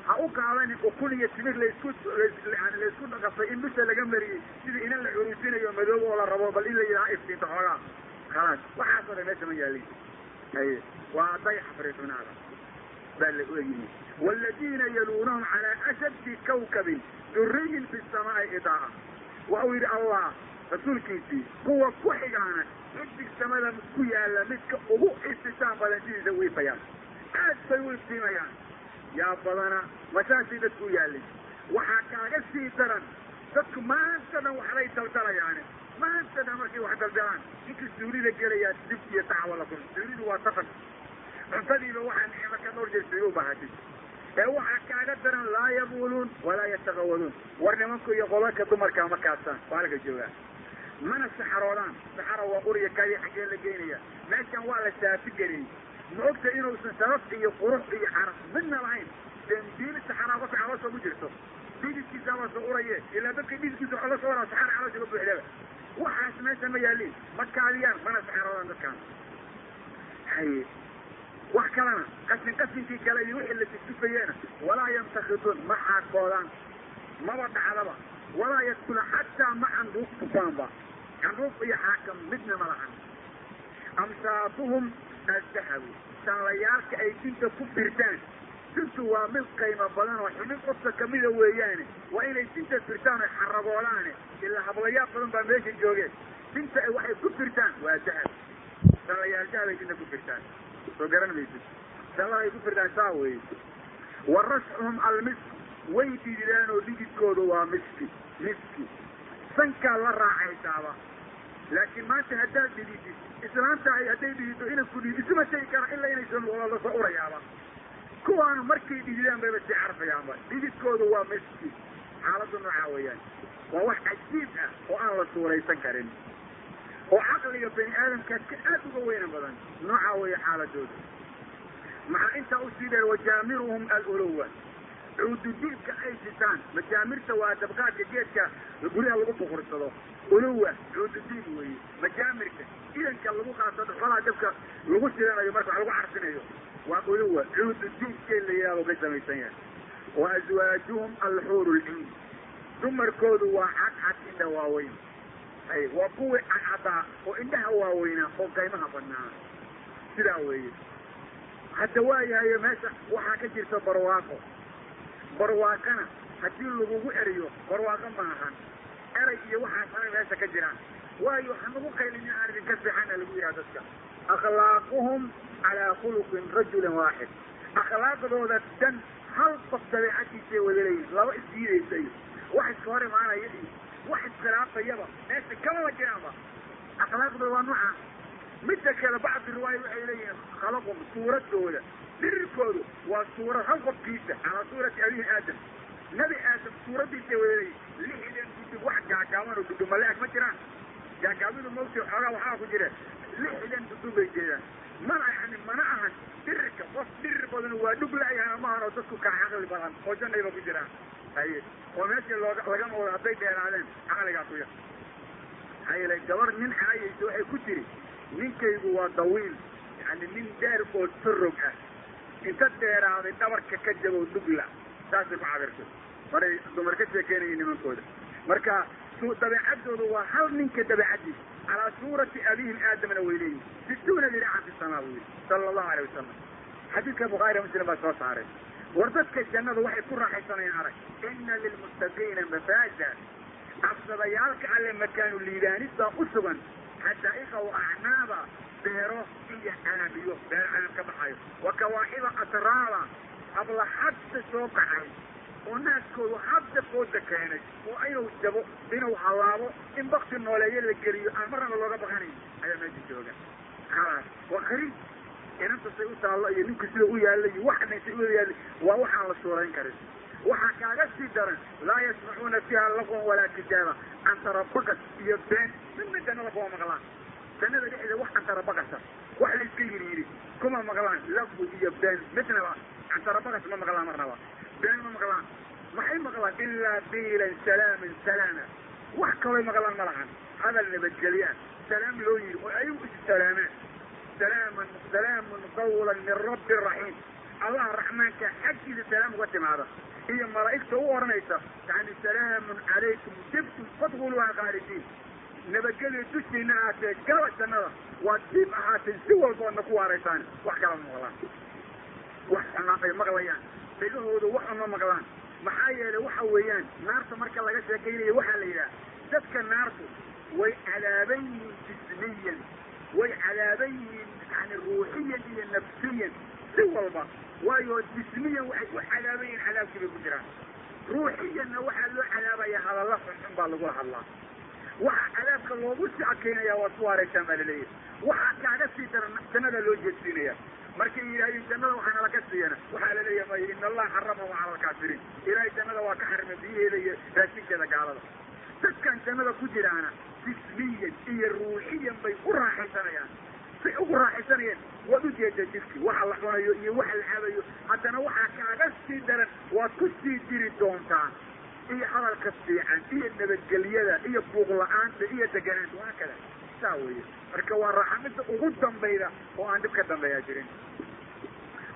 ha u qaadanin ukun iyo timir la isku yani la isku dhaqafay in dusha laga mariyey sidii inan la curuusinayo madoob oo la rabo bal in la yidhaha iftiinta xoogaa khalaas waxaasoo dhan meesha ma yaalin. Haye waa dayax fariixunaada baa la oyihi waaladiina yaluunahum calaa ashaddi kawkabin duriyin fi samaa'i idaa'a. Waxau yidhi allah rasuulkiisii kuwa ku xigaana xidig samada ku yaalla midka ugu iftitaan badan sidiisa u ifayaan aad bay u iftiimayaan yaa badana masaasay dadku u yaallay waxaa kaaga sii daran dadku maanta dhan waxbay daldalayaane maanta dhan markay wax daldalaan ninka suulida gelayaa dib iyo dacwa la kulma suulidu waa safar cuntadiiba waxaa nicmo ka dhowr jeer suuli u baahatay ee waxaa kaaga daran laa yabuuluun walaa yataqawaduun war nimanku iyo qolalka dumarkaa ma kaasaan. Waa halka joogaa. Mana saxaroodaan. Saxaro waa uriya kadi xaggee la geynaya meeshan waa la saafi geliyey ma ogta inuusan sabab iyo qurux iyo xaraf. Midna lahayn. Dembiil saxaraa qofka caloosha ku jirto dhididkiisaabaa soo uraye ilaa dadka dhididkiisa waxa la soo waraa saxara caloosha ka buuxdaba waxaas meesha ma yaaliin ma kaadiyaan mana saxaroodaan dadkaan. Haye wax kalena qashin qashinkii kale iyo wixii la tustufayeena walaa yantakituun ma xaakoodaan maba dhacdaba walaa yadkula xataa ma candhuuf tufaanba. Candhuuf iyo xaakam midna ma lahan. Amsaatuhum addahabu sanlayaalka ay dinta ku firtaan dintu waa mid qaymo badan oo xubin qofka kamida weeyaane. Waa inay dinta firtaan oy xaraboodaane ilaa hablayaal badan baa meesha joogeen. Dinta ay waxay ku firtaan waa dahab. Sanlayaal dahab ay dinta ku firtaan soo garan maysid. Sanlahay ku firtaan saa weeye. Wa rasxuhum almisk way dhididaan oo dhididkoodu waa miski. Miski. Sankaa la raacaysaaba. Laakiin maanta haddaad dhididid islaantahay hadday dhidido inan ku dhidid isuma tegi kara ilaa inaysan la soo urayaaba kuwaanu markay dhididaan bayba sii carfayaanba. Dhididkoodu waa miski. Xaaladdu noocaa weeyaan. Waa wax cajiib ah oo aan la suuraysan karin. Oo caqliga bani aadamka ka aad uga weyna badan. Noocaa weeye xaaladooda. Maxaa intaa u sii dheer wajaamiruhum aluluwa cuududiibka ay sitaan. Majaamirta waa dabqaadka geedka guryaha lagu bukursado uluwa cuududiib weeye. Majaamirka idanka lagu qaato xoolaha dabka lagu sidanayo marka wax lagu carsinayo. Waa uluwa cuududiibkee la yidhahdo ka samaysan yahay. Wa aswaajuhum alxuuru lciin dumarkoodu waa cadcad indha waaweyn. Ay waa kuwii cadcadaa oo indhaha waaweynaa oo qaymaha badnaa sidaa weeye. Hadda waayahayo meesha waxaa ka jirta barwaaqo barwaaqana haddii lagugu eriyo barwaaqo maahan eray iyo waxaas anay meesha ka jiraan. Waayo ha nagu qaylin aan idinka fiixana lagu yidhaha dadka. Akhlaaquhum calaa khuluqin rajulin waaxid akhlaaqdooda dan hal qof wada leeyihiin laba isdiidaysa wax iska hor imaanaya iyo wax iskhilaafayaba meesha kamaba jiraanba. Akhlaaqdooda waa nooca midda kale bacdi riwaaya waxay leeyihiin khalaqum suuradooda dhirirkoodu waa suurad hal qofkiisa calaa suurati abihi aadam. Nebi aadam suuraddiisay wada leeyihiin lixdan dudub wax gaagaaban oo dudub maleeg ma jiraan? Gaagaabidu mawti xoogaa waxaa ku jira lixdan dudub bay jeedaan. Mana yani mana ahan dhirirka qof dhirir badan waa dhug la-yahan ma ahan oo dadku kaa caqli badan oo jannayba ku jiraan. Haye oo meeshii looga lagama wado hadday dheeraadeen caqligaa ku yar. Maxaa gabar nin caayaysa waxay ku tiri ninkaygu waa dawiil yani nin dheer oo torog ah inta dheeraaday dhabarka ka jabow dhugla saasay ku cabirtay maray dumar ka sheekeynaya nimankooda. Marka dabeecadoodu waa hal ninka dabeecadiisa calaa suurati abihim aadamna way leeyihiin situuna diracan fi samaa buu yidhi sala allahu alay wasalam xadiidka bukhaari muslim baa soo saaray. War dadka jannadu waxay ku raaxaysanayaan arag ina lilmuttaqiina mafaaza. Cabsadayaalka alle makaanu liidaanis baa u sugan xadaa'iqa wa acnaaba beero iyo canaab iyo beer canaab ka baxayo. Wa kawaaxiba atraaba habla hadda soo kacay oo naaskoodu hadda fooda keenay oo inuu jabo inuu halaabo in bakti nooleeyo la geliyo aan marnaba looga baqanayn ayaa meesha jooga. Khalaas. Qariib inanta say u taallo iyo ninku sida u yaalla iyo waxna say u yaalla waa waxaan la suurayn karin. Waxaa kaaga sii daran laa yasmacuuna fiiha laqwan walaa kitaaba. Cantarabaqas iyo been midna jannada kuma maqlaan jannada dhexdeeda wax cantarabaqasa wax la iska yiri yiri. Kuma maqlaan laqwi iyo been. Midnaba cantarabaqas ma maqlaan marnaba been ma maqlaan. Maxay maqlaan? Ilaa biilan salaaman salaama wax kalooy maqlaan ma lahan. Hadal nabadgelya salaam loo yiri. Oo ayagu is salaamaan. Salaaman salaamun qawlan min rabbi raxiim allah raxmaanka xaggiisa salaam uga timaada. Iyo malaa'igta u odhanaysa yani salaamun calaykum dibtum fadkhuluha khaalidiin nabadgelya dushiina ahaatee gala jannada waa dib ahaateen si walboodna ku waaraysaan. Wax kala ma maqlaan wax xunaan ay maqlayaan dhegahooda wax uma maqlaan maxaa yeelay waxa weeyaan naarta marka laga sheekaynayo waxaa la yidhaha dadka naartu way cadaaban yihiin jismiyan way cadaaban yihiin yani ruuxiyan iyo nafsiyan si walba. Waayo jismiyan waxay u cadaaban yihiin cadaabkii bay ku jiraan. Ruuxiyanna waxaa loo cadaabaya hadalla xunxun baa lagula hadlaa waxa cadaabka loogu sii adkaynaya waa ku waaraysaan baa waxaa kaaga sii daran jannada loo jeedsiinaya. Markay yidhahdeen jannada waxaana laga siiyana waxaa la leeyahay may ina allaha xaramahu cala alkaafiriin. Ilaahay jannada waa ka xarimay biyaheeda iyo raashinkeeda gaalada. Dadkan jannada ku jiraana jismiyan iyo ruuxiyan bay u raaxaysanayaan. Say ugu raaxaysanayeen waad ujeeda jirki waxa la cunayo iyo waxa la cabayo haddana waxaa kaaga sii daran waad ku sii jiri doontaa iyo hadalka fiican iyo nabadgelyada iyo buuq la'aanta iyo deganaanta waa kada saa weeye. Marka waa raaxamida ugu dambayda oo aan dhib ka dambeeyaa jirin.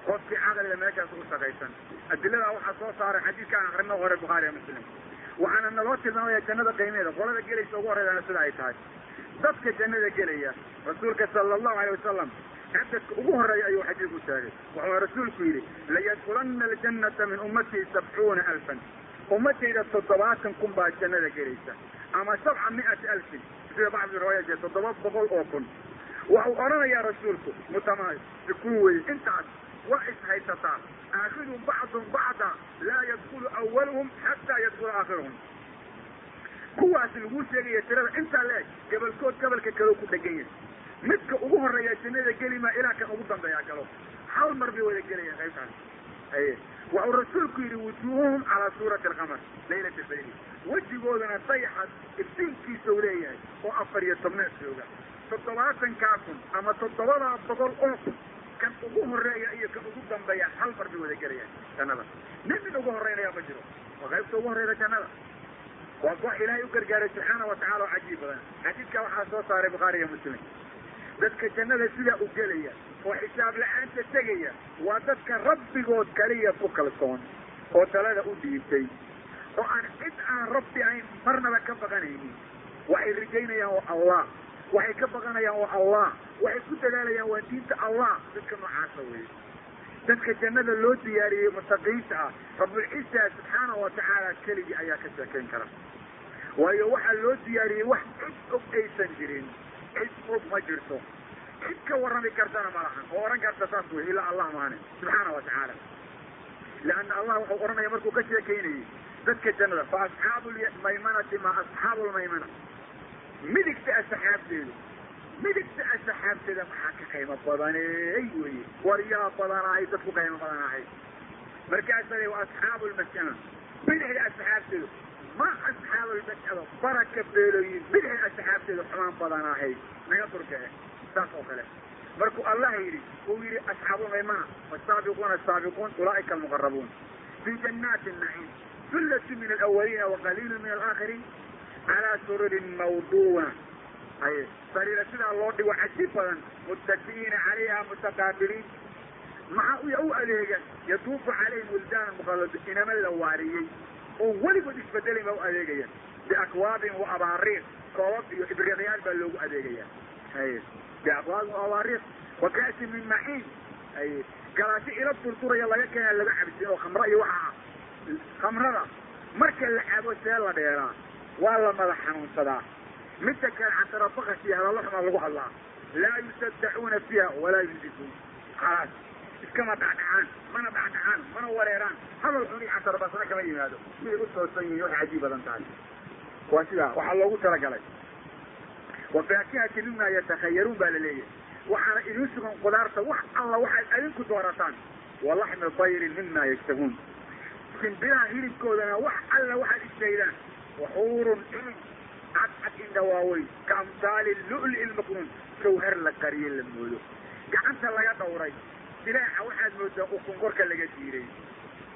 Qofkii caqliga meeshaas ugu shaqaysan. Adiladaa waxaa soo saaray xadiidkaan akrino hore bukhaariya muslim. Waxaana naloo tilmaamaya jannada qiimeeda qolada gelaysa ugu horreydana sida ay tahay. Dadka jannada gelaya rasuulka sala allahu alay wasalam cadadka ugu horreeya ayuu xadiidku sheegay. Wuxuu rasuulku yidhi layadkulana aljannata min ummatii sabcuuna alfan ummadayda toddobaatan kun baa jannada gelaysa ama sabca mi'ati alfin sida bacdi riwaayat toddoba boqol oo kun waxau odhanayaa rasuulku mutamasikun weye intaas waa is haysataa aakhidu bacdun bacda laa yadkulu awaluhum xataa yadkula aakhiruhum kuwaas laguu sheegaya tirada intaa leeg gabalkood gabalka kaloo ku dhegan yahay midka ugu horreeya jannada gelimaa ilaa kan ugu dambeeyaa galo hal mar bay wada gelayaan qaybtaas aye waxuu rasuulku yidhi wujuuhuhum calaa suurati alqamar laylata bayli wejigoodana dayaxad iftiinkiisa u leeyahay oo afar iyo tobneed jooga. Toddobaatankaa kun ama toddobadaa boqol oo kun kan ugu horreeya iyo kan ugu dambeeya hal mar bay wada gelayaan jannada. Nin mid ugu horreynaya ma jiro. Waa qaybta ugu horreyda jannada. Waa koox ilaahay u gargaaray subxaana wa tacala oo cajiib badan. Xadiidka waxaa soo saaray bukhaari iyo muslim. Dadka jannada sidaa u gelaya oo xisaab la'aanta tegaya waa dadka rabbigood kaliya ku kalsoon oo talada u dhiibtay. Oo aan cid aan rabbi ahayn marnaba ka baqanaynin. Waxay rajaynayaan waa allah waxay ka baqanayaan waa allah waxay ku dadaalayaan waa diinta allah dadka noocaasa weeye. Dadka jannada loo diyaariyey mutaqiinta ah rabbulciisa subxaana wa tacaala keligii ayaa ka sheekayn kara. Waayo waxaa loo diyaariyey wax cid og aysan jirin cid og ma jirto cid ka warrami kartana ma lahan oo odhan karta saas wey ilaa allah maane. Subxaana wa tacaala leanna allah wuxuu odhanaya markuu ka sheekaynayey dadka jannada fa asxaabu lmaymanati ma asxaabu lmaymana midigta asxaabteedu. Midigta asxaabteeda maxaa ka qiimo badaney weye war yaa badanahay dadku qiimo badanahay. Markaasa wa asxaabu lmas'ama bidixda asxaabteedu. Ma asxaabu lmas'ama baraka beelooyin bidixda asxaabteedu xumaan badanahay. Naga durkee saas oo kale. Markuu allah yidhi uu yidhi asxaabu maymaha wasaabiquuna asaabiquun ulaaika almuqarabuun fii jannaati naciim. Hullatu min alawaliina waqaliilu min alaakhiriin. Calaa sururin mawduuna haye sariira sidaa loo dhigo caji badan muttaki'iina calayha mutaqaabiliin maxaa uya u adeegan yatuufu calayhim wildaana mukhaladu inama la waariyey. Oo weligood isbedelin baa u adeegayan biakwaabin wa abaariir koobab iyo ibriqyaal baa loogu adeegaya haye biacdaabin awaariiq wa ka'si min maxiin ay galaasyo ilo durduraya laga keena laga cabsin oo khamra iyo ah khamrada marka la cabo see la dheeraa waa la madax xanuunsadaa. Midda kale cantarabakash iyo hadallo xumaa lagu hadlaa. Laa yusadacuuna fiiha walaa yundifuun khalaas iskama dhacdhacaan mana dhacdhacaan mana wareeraan. Hadal xun iyo cantarabasana kama yimaado. Siday u toosan yihiin wax cajiib badan tahay. Waa sidaa waxaa loogu talagalay wa faakihati mima yatakhayaruun baa la leeyahay. Waxaana idiin sugan qudaarta wax alla waxaad adinku doorataan. Wa laxmi dayrin mima yashtahuun simbiraha hilibkoodana wax alla waxaad ishaydaan waxuurun ilin cadcad indha waaweyn ka amhaali lu'li lmaknuun jawhar la qariye la moodo. Gacanta laga dhawray silaaxa waxaad moodaa ukun korka laga diiray.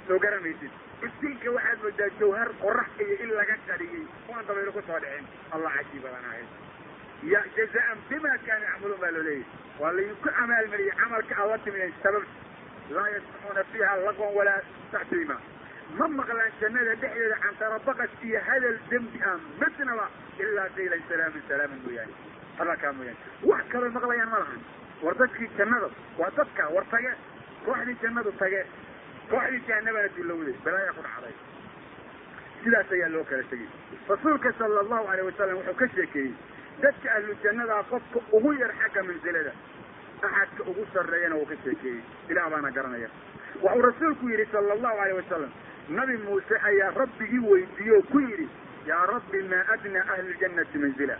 Soo garamaysid. Iftiinka waxaad moodaa jawhar qorax iyo in laga qariyey waan dabaylo ku soo dhicin. Allah cajiib badanahay ya jazaan bima kaanu yacmaluun baa loo leeyahy waa laydinku amaalmariyey camalka alla timiyen sabab laa yasmacuuna fiiha laqwan walaa taxtiima ma maqlaan jannada dhexdeeda cantarabaqas iyo hadal dembi ah midnaba ilaa qiilan salaaman salaaman mooyaane hadalkaa mooyaane wax kaloo maqlayaan ma lahan war dadkii jannada waa dadka war tage kooxdii jannadu tage kooxdii jahanabana dulowday balaayaa ku dhacday sidaas ayaa loo kala tegey rasuulka sala allahu alayh wasalam wuxuu ka sheekeeyey dadka ahlu jannadaa qofka ugu yar xagga mansilada axadka ugu sarreeyana wuu ka sheekeeyey. Ilaah baana garanaya. Wuxuu rasuulku yidhi sala allahu alayh wasalam nabi muuse ayaa rabbigii weydiiye oo ku yidhi yaa rabbi maa adnaa ahli ljannati manzila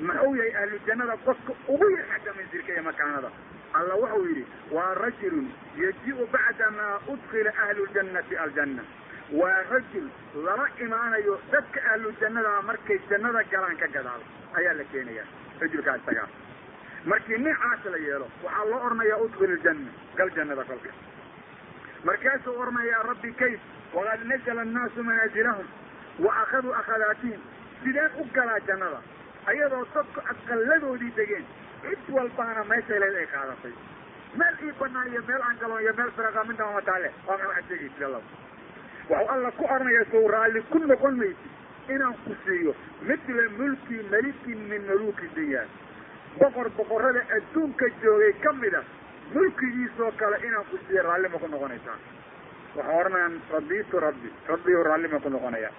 muxuu yahay ahlu jannada qofka ugu yar xagga mansilka iyo makaanada? Alla wuxuu yidhi waa rajulun yaji'u bacda maa udkila ahlu ljannati aljanna waa rajul lama imaanayo dadka ahlu jannadaa markay jannada galaan ka gadaal. Ayaa la keenaya rajulkaa isagaa markii nincaas la yeelo waxaa loo oranayaa udkil iljanna gal jannada kolka. Markaasuu oranayaa rabbi kayf waqad nazala annaasu manaazilahum wa akhaduu akhadaatihim sideen u galaa jannada? Ayadoo dadku aqalladoodii degeen cid walbaana meeshay leed ay qaadatay. Meel ii banaan iyo meel aan galoon iyo meel firaqa midnaba ma taale. Waa ma waxaad sheegaysid alla waxuu alla ku oranayaa sow raalli ku noqon maysid inaan ku siiyo midla mulki malikin min muluki dunyaa boqor boqorrada adduunka joogay ka mida mulkigiisoo kale inaan ku siiyo raalli ma ku noqonaysaa. Waxaa oranayaan radiitu rabbi rabbiyu raalli ma ku noqonaya.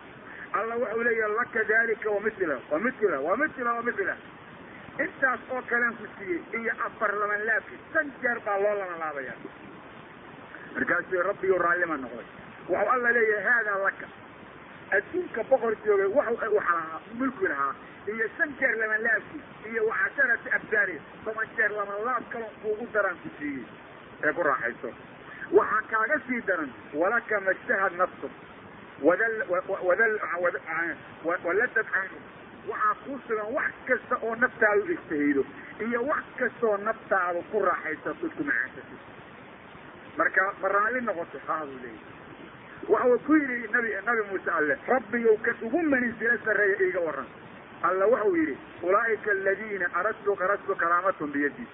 Alla wuxuu leeyahay laka dalika wamithla wamithla wamithla wamithla intaas oo kalean ku siiyey iyo afar laban laabki shan jeer baa loo laban laabaya markaasuu rabbiyu raalli ma noqday waxau alla leeyahay haadaa laka. Adduunka boqor joogay waxa waxa lahaa mulki lahaa. Iyo shan jeer laban laabki iyo wacasharati abdaari. Toban jeer laban laab kalon kuugu daraan ku siiyey. Ee ku raaxayso. Waxaa kaaga sii daran walaka mashtahad nafsu waladad caynu waxaa kuu sugan wax kasta oo naftaadu istahaydo iyo wax kastaoo naftaadu ku raaxaysato isku macaansato marka ma raalli noqoto haa buu waxau ku yidhi nabi nabi muuse alle rabbiyow kan ugu maninsila sarreeya iiga waran alla waxau yidhi ulaa'ika aladiina aradtu qaradtu karaamatun biyaddi.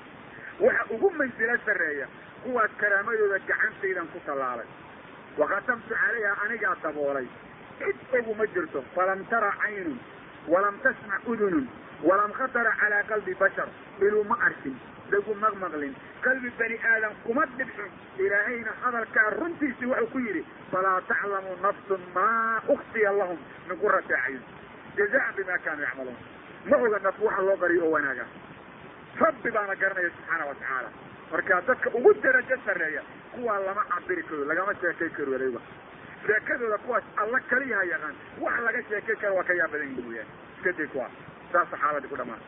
Waxa ugu mansilo sarreeya kuwaas karaamadooda gacantaydan ku tallaalay. Wakatamtu calayha anigaa daboolay. Cid ogu ma jirto. Falam tara caynun walam tasmac udunun walam khatara calaa qalbi bashar. Iluu ma arkin dagu maqmaqlin. Qalbi bani aadam kuma dhibxin ilaahayna hadalkaa runtiisii wuxuu ku yidhi falaa taclamu nafsun maa uktiya lahum. Min qurati acyun jazaan bima kaanuu yacmaluun. Ma oga naf waxa loo qariyo oo wanaaga. Rabbi baana garanaya subxaana wa tacaala marka dadka ugu darajo sarreeya kuwaa lama cabiri karo lagama sheekay karo walayba sheekadooda kuwaas alla kaliyaha yaqaan. Wax laga sheekay karo waa ka yaa badan yihiin mooyaane iska day kuwa saas saxaabadii ku dhamaan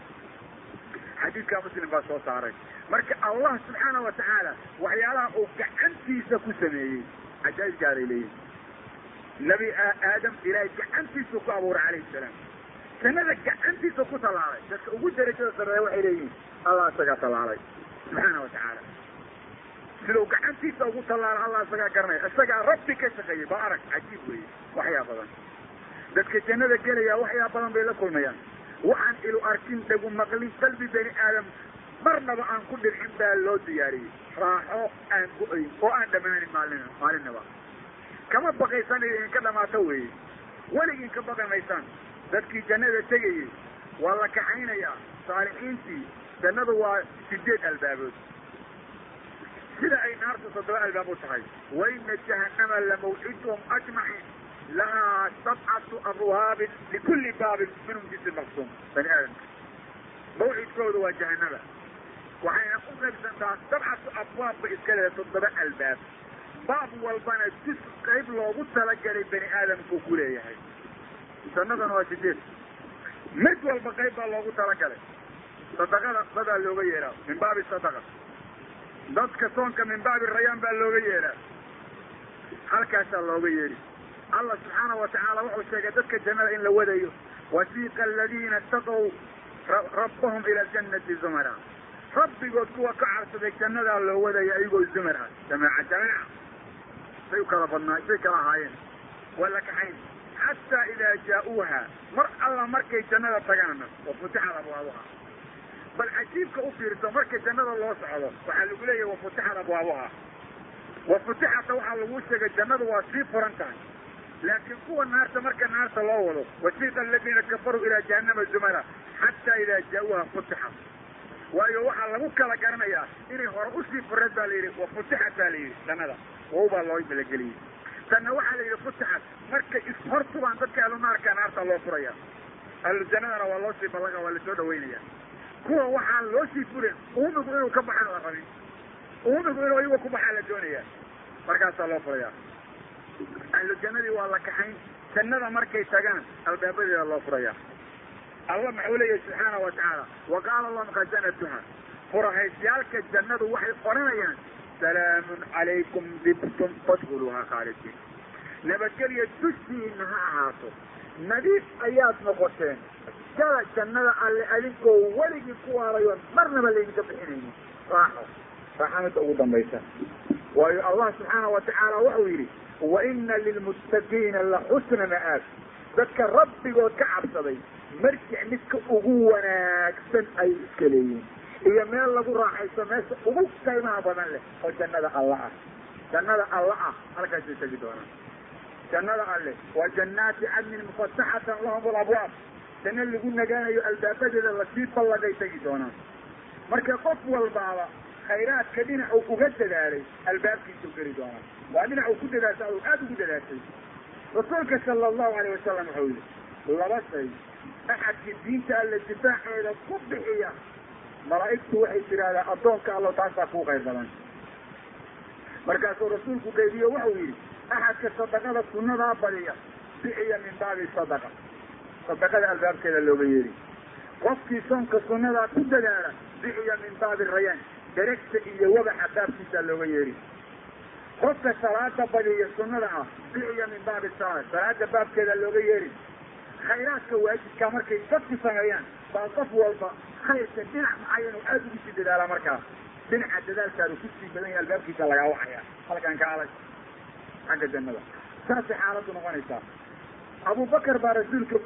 xadiidkaa muslim baa soo saaray. Marka allah subxaana wa tacaala waxyaalaha uu gacantiisa ku sameeyey cajaa'ib gaaray leeyihiin nabi aadam ilaahay gacantiisuu ku abuuray calayhi salaam. Jannada gacantiisa ku tallaalay dadka ugu darajada sarreeya waxay leeyihiin allah isagaa tallaalay subxaana wa tacaala sidau gacantiisa ugu tallaala allah isagaa garanaya isagaa rabbi ka shaqeeyey ba arag cajiib weeye waxyaa badan. Dadka jannada gelaya waxyaa badan bay la kulmayaan waxaan ilu arkin dhagu maqlin qalbi bani aadam. Marnaba aan ku dhibcin baa loo diyaariyey raaxo aan go'ayn oo aan dhammaanin maalin maalinaba kama baqaysan idinka dhamaato weeye. Weligin ka baqi maysaan dadkii jannada tegayey waa la kaxaynayaa saalixiintii jannadu waa sideed albaabood. Sida ay naartu toddoba albaab u tahay waina jahannama lamawciduhum ajmaciin lahaa sabcatu abwaabin likulli baabin minhum jisi maqsuum bani aadamka mawcidkooda waa jahanaba waxayna u qaybsantaa sabcatu abwaab bay iska leedahay toddoba albaab baab walbana jus qayb loogu talagalay bani aadamkuu ku leeyahay jannadana waa sideed mid walba qayb baa loogu talagalay sadaqada dadaa looga yeedhaa min baabi sadaqa dadka soonka min baabi rayaan baa looga yeedhaa halkaasaa looga yeedhi allah subxaana wa tacaala wuxuu sheegay dadka jannada in la wadayo. Wasiiqa aladiina itaqow rabbahum ila jannati zumara. Rabbigood kuwa ka cabsaday jannadaa loo wadaya ayagoo zumar ah jamaaca jamaaca. Say u kala badnaa say kala ahaayeen waa la kaxayn. Xataa idaa jaa-uuha mar alla markay jannada tagaana wa futixat abwaabuha. Bal cajiibka u fiirso marka jannada loo socdo waxaa lagu leeyahay wa futixat abwaabuha. Wa futixata waxaa lagu sheegay jannadu waa sii furan tahay laakiin kuwa naarta marka naarta loo wado wasiiqa aladiina kafaruu ilaa jahannama zumara xataa idaa jaa-uuha futixat waayo waxaa lagu kala garanayaa inay hore u sii fureed baa la yidhi wa futixat baa la yidhi jannada wow baa loo malageliyey tanna waxaa la yidhi futixat markay ishor tubaan dadka ahlu naarka naarta loo furaya ahlu jannadana waa loo sii ballaga waa la soo dhawaynaya kuwa waxaan loo sii furin uumigu inuu ka baxaan la rabin uumigu inuu iyaga ku baxaa la doonaya markaasaa loo furaya ahlu jannadii waa la kaxayn. Jannada markay tagaan albaabadeeda loo furaya allah maxuu leeyahay subxaana wa tacaala? Wa qaala lahum khasanatuha furahaysyaalka jannadu waxay odhanayaan salaamun calaykum dibtum fadkhuluuha khaalidiin. Nabadgelya dushiina ha ahaato. Nadiif ayaad noqoteen. Gala jannada alle adinkoo weligii ku waarayoon marnaba laydinka bixinaynin. Raaxo. Raaxa midda ugu dambaysa. Waayo allah subxaana wa tacaala wuxuu yidhi wa ina lilmuttaqiina la xusna ma'aab dadka rabbigood ka cabsaday marjic midka ugu wanaagsan ay iska leeyihiin iyo meel lagu raaxayso meesha ugu qiimaha badan leh oo jannada alla ah jannada alla ah halkaasay tegi doonaan jannada alle waa jannaati cadnin mufataxatan lahum alabwaab janno lagu nagaanayo albaabadeeda la sii ballagay tegi doonaan marka qof walbaaba khayraadka dhinacu uga dadaalay albaabkiisuu geli doonaa waa dhinacu ku dadaasha aduu aada ugu dadaashay. Rasuulka sala allahu alayh wasalam wuxuu yihi laba shay axadkii diinta alle difaaceeda ku bixiya malaa'igtu waxay tidhaahdaa addoonka allo taasaa kuu qayr badan. Markaasuu rasuulku qaybiyo wuxuu yidhi axadka sadaqada sunnadaa badiya bixiya min baabi sadaqa. Sadaqada albaabkeeda looga yeeri qofkii soonka sunnadaa ku dadaala bixiya min baabi rayaan deregta iyo wabaxa baabkiisaa looga yeeri. Qofka salaada badiya sunnada ah bixiya min baabi salaad salaada baabkeeda looga yeeri. Khayraadka waajibkaa markay dadku sameeyaan baa qof walba khayrka dhinac macayan oo aada ugu sii dadaalaa markaas dhinaca dadaalkaadu ku sii badan yahay albaabkiisa lagaa wacaya. Halkan ka adag xagga jannada. Saasay xaaladdu noqonaysaa. Abubakar baa rasuulka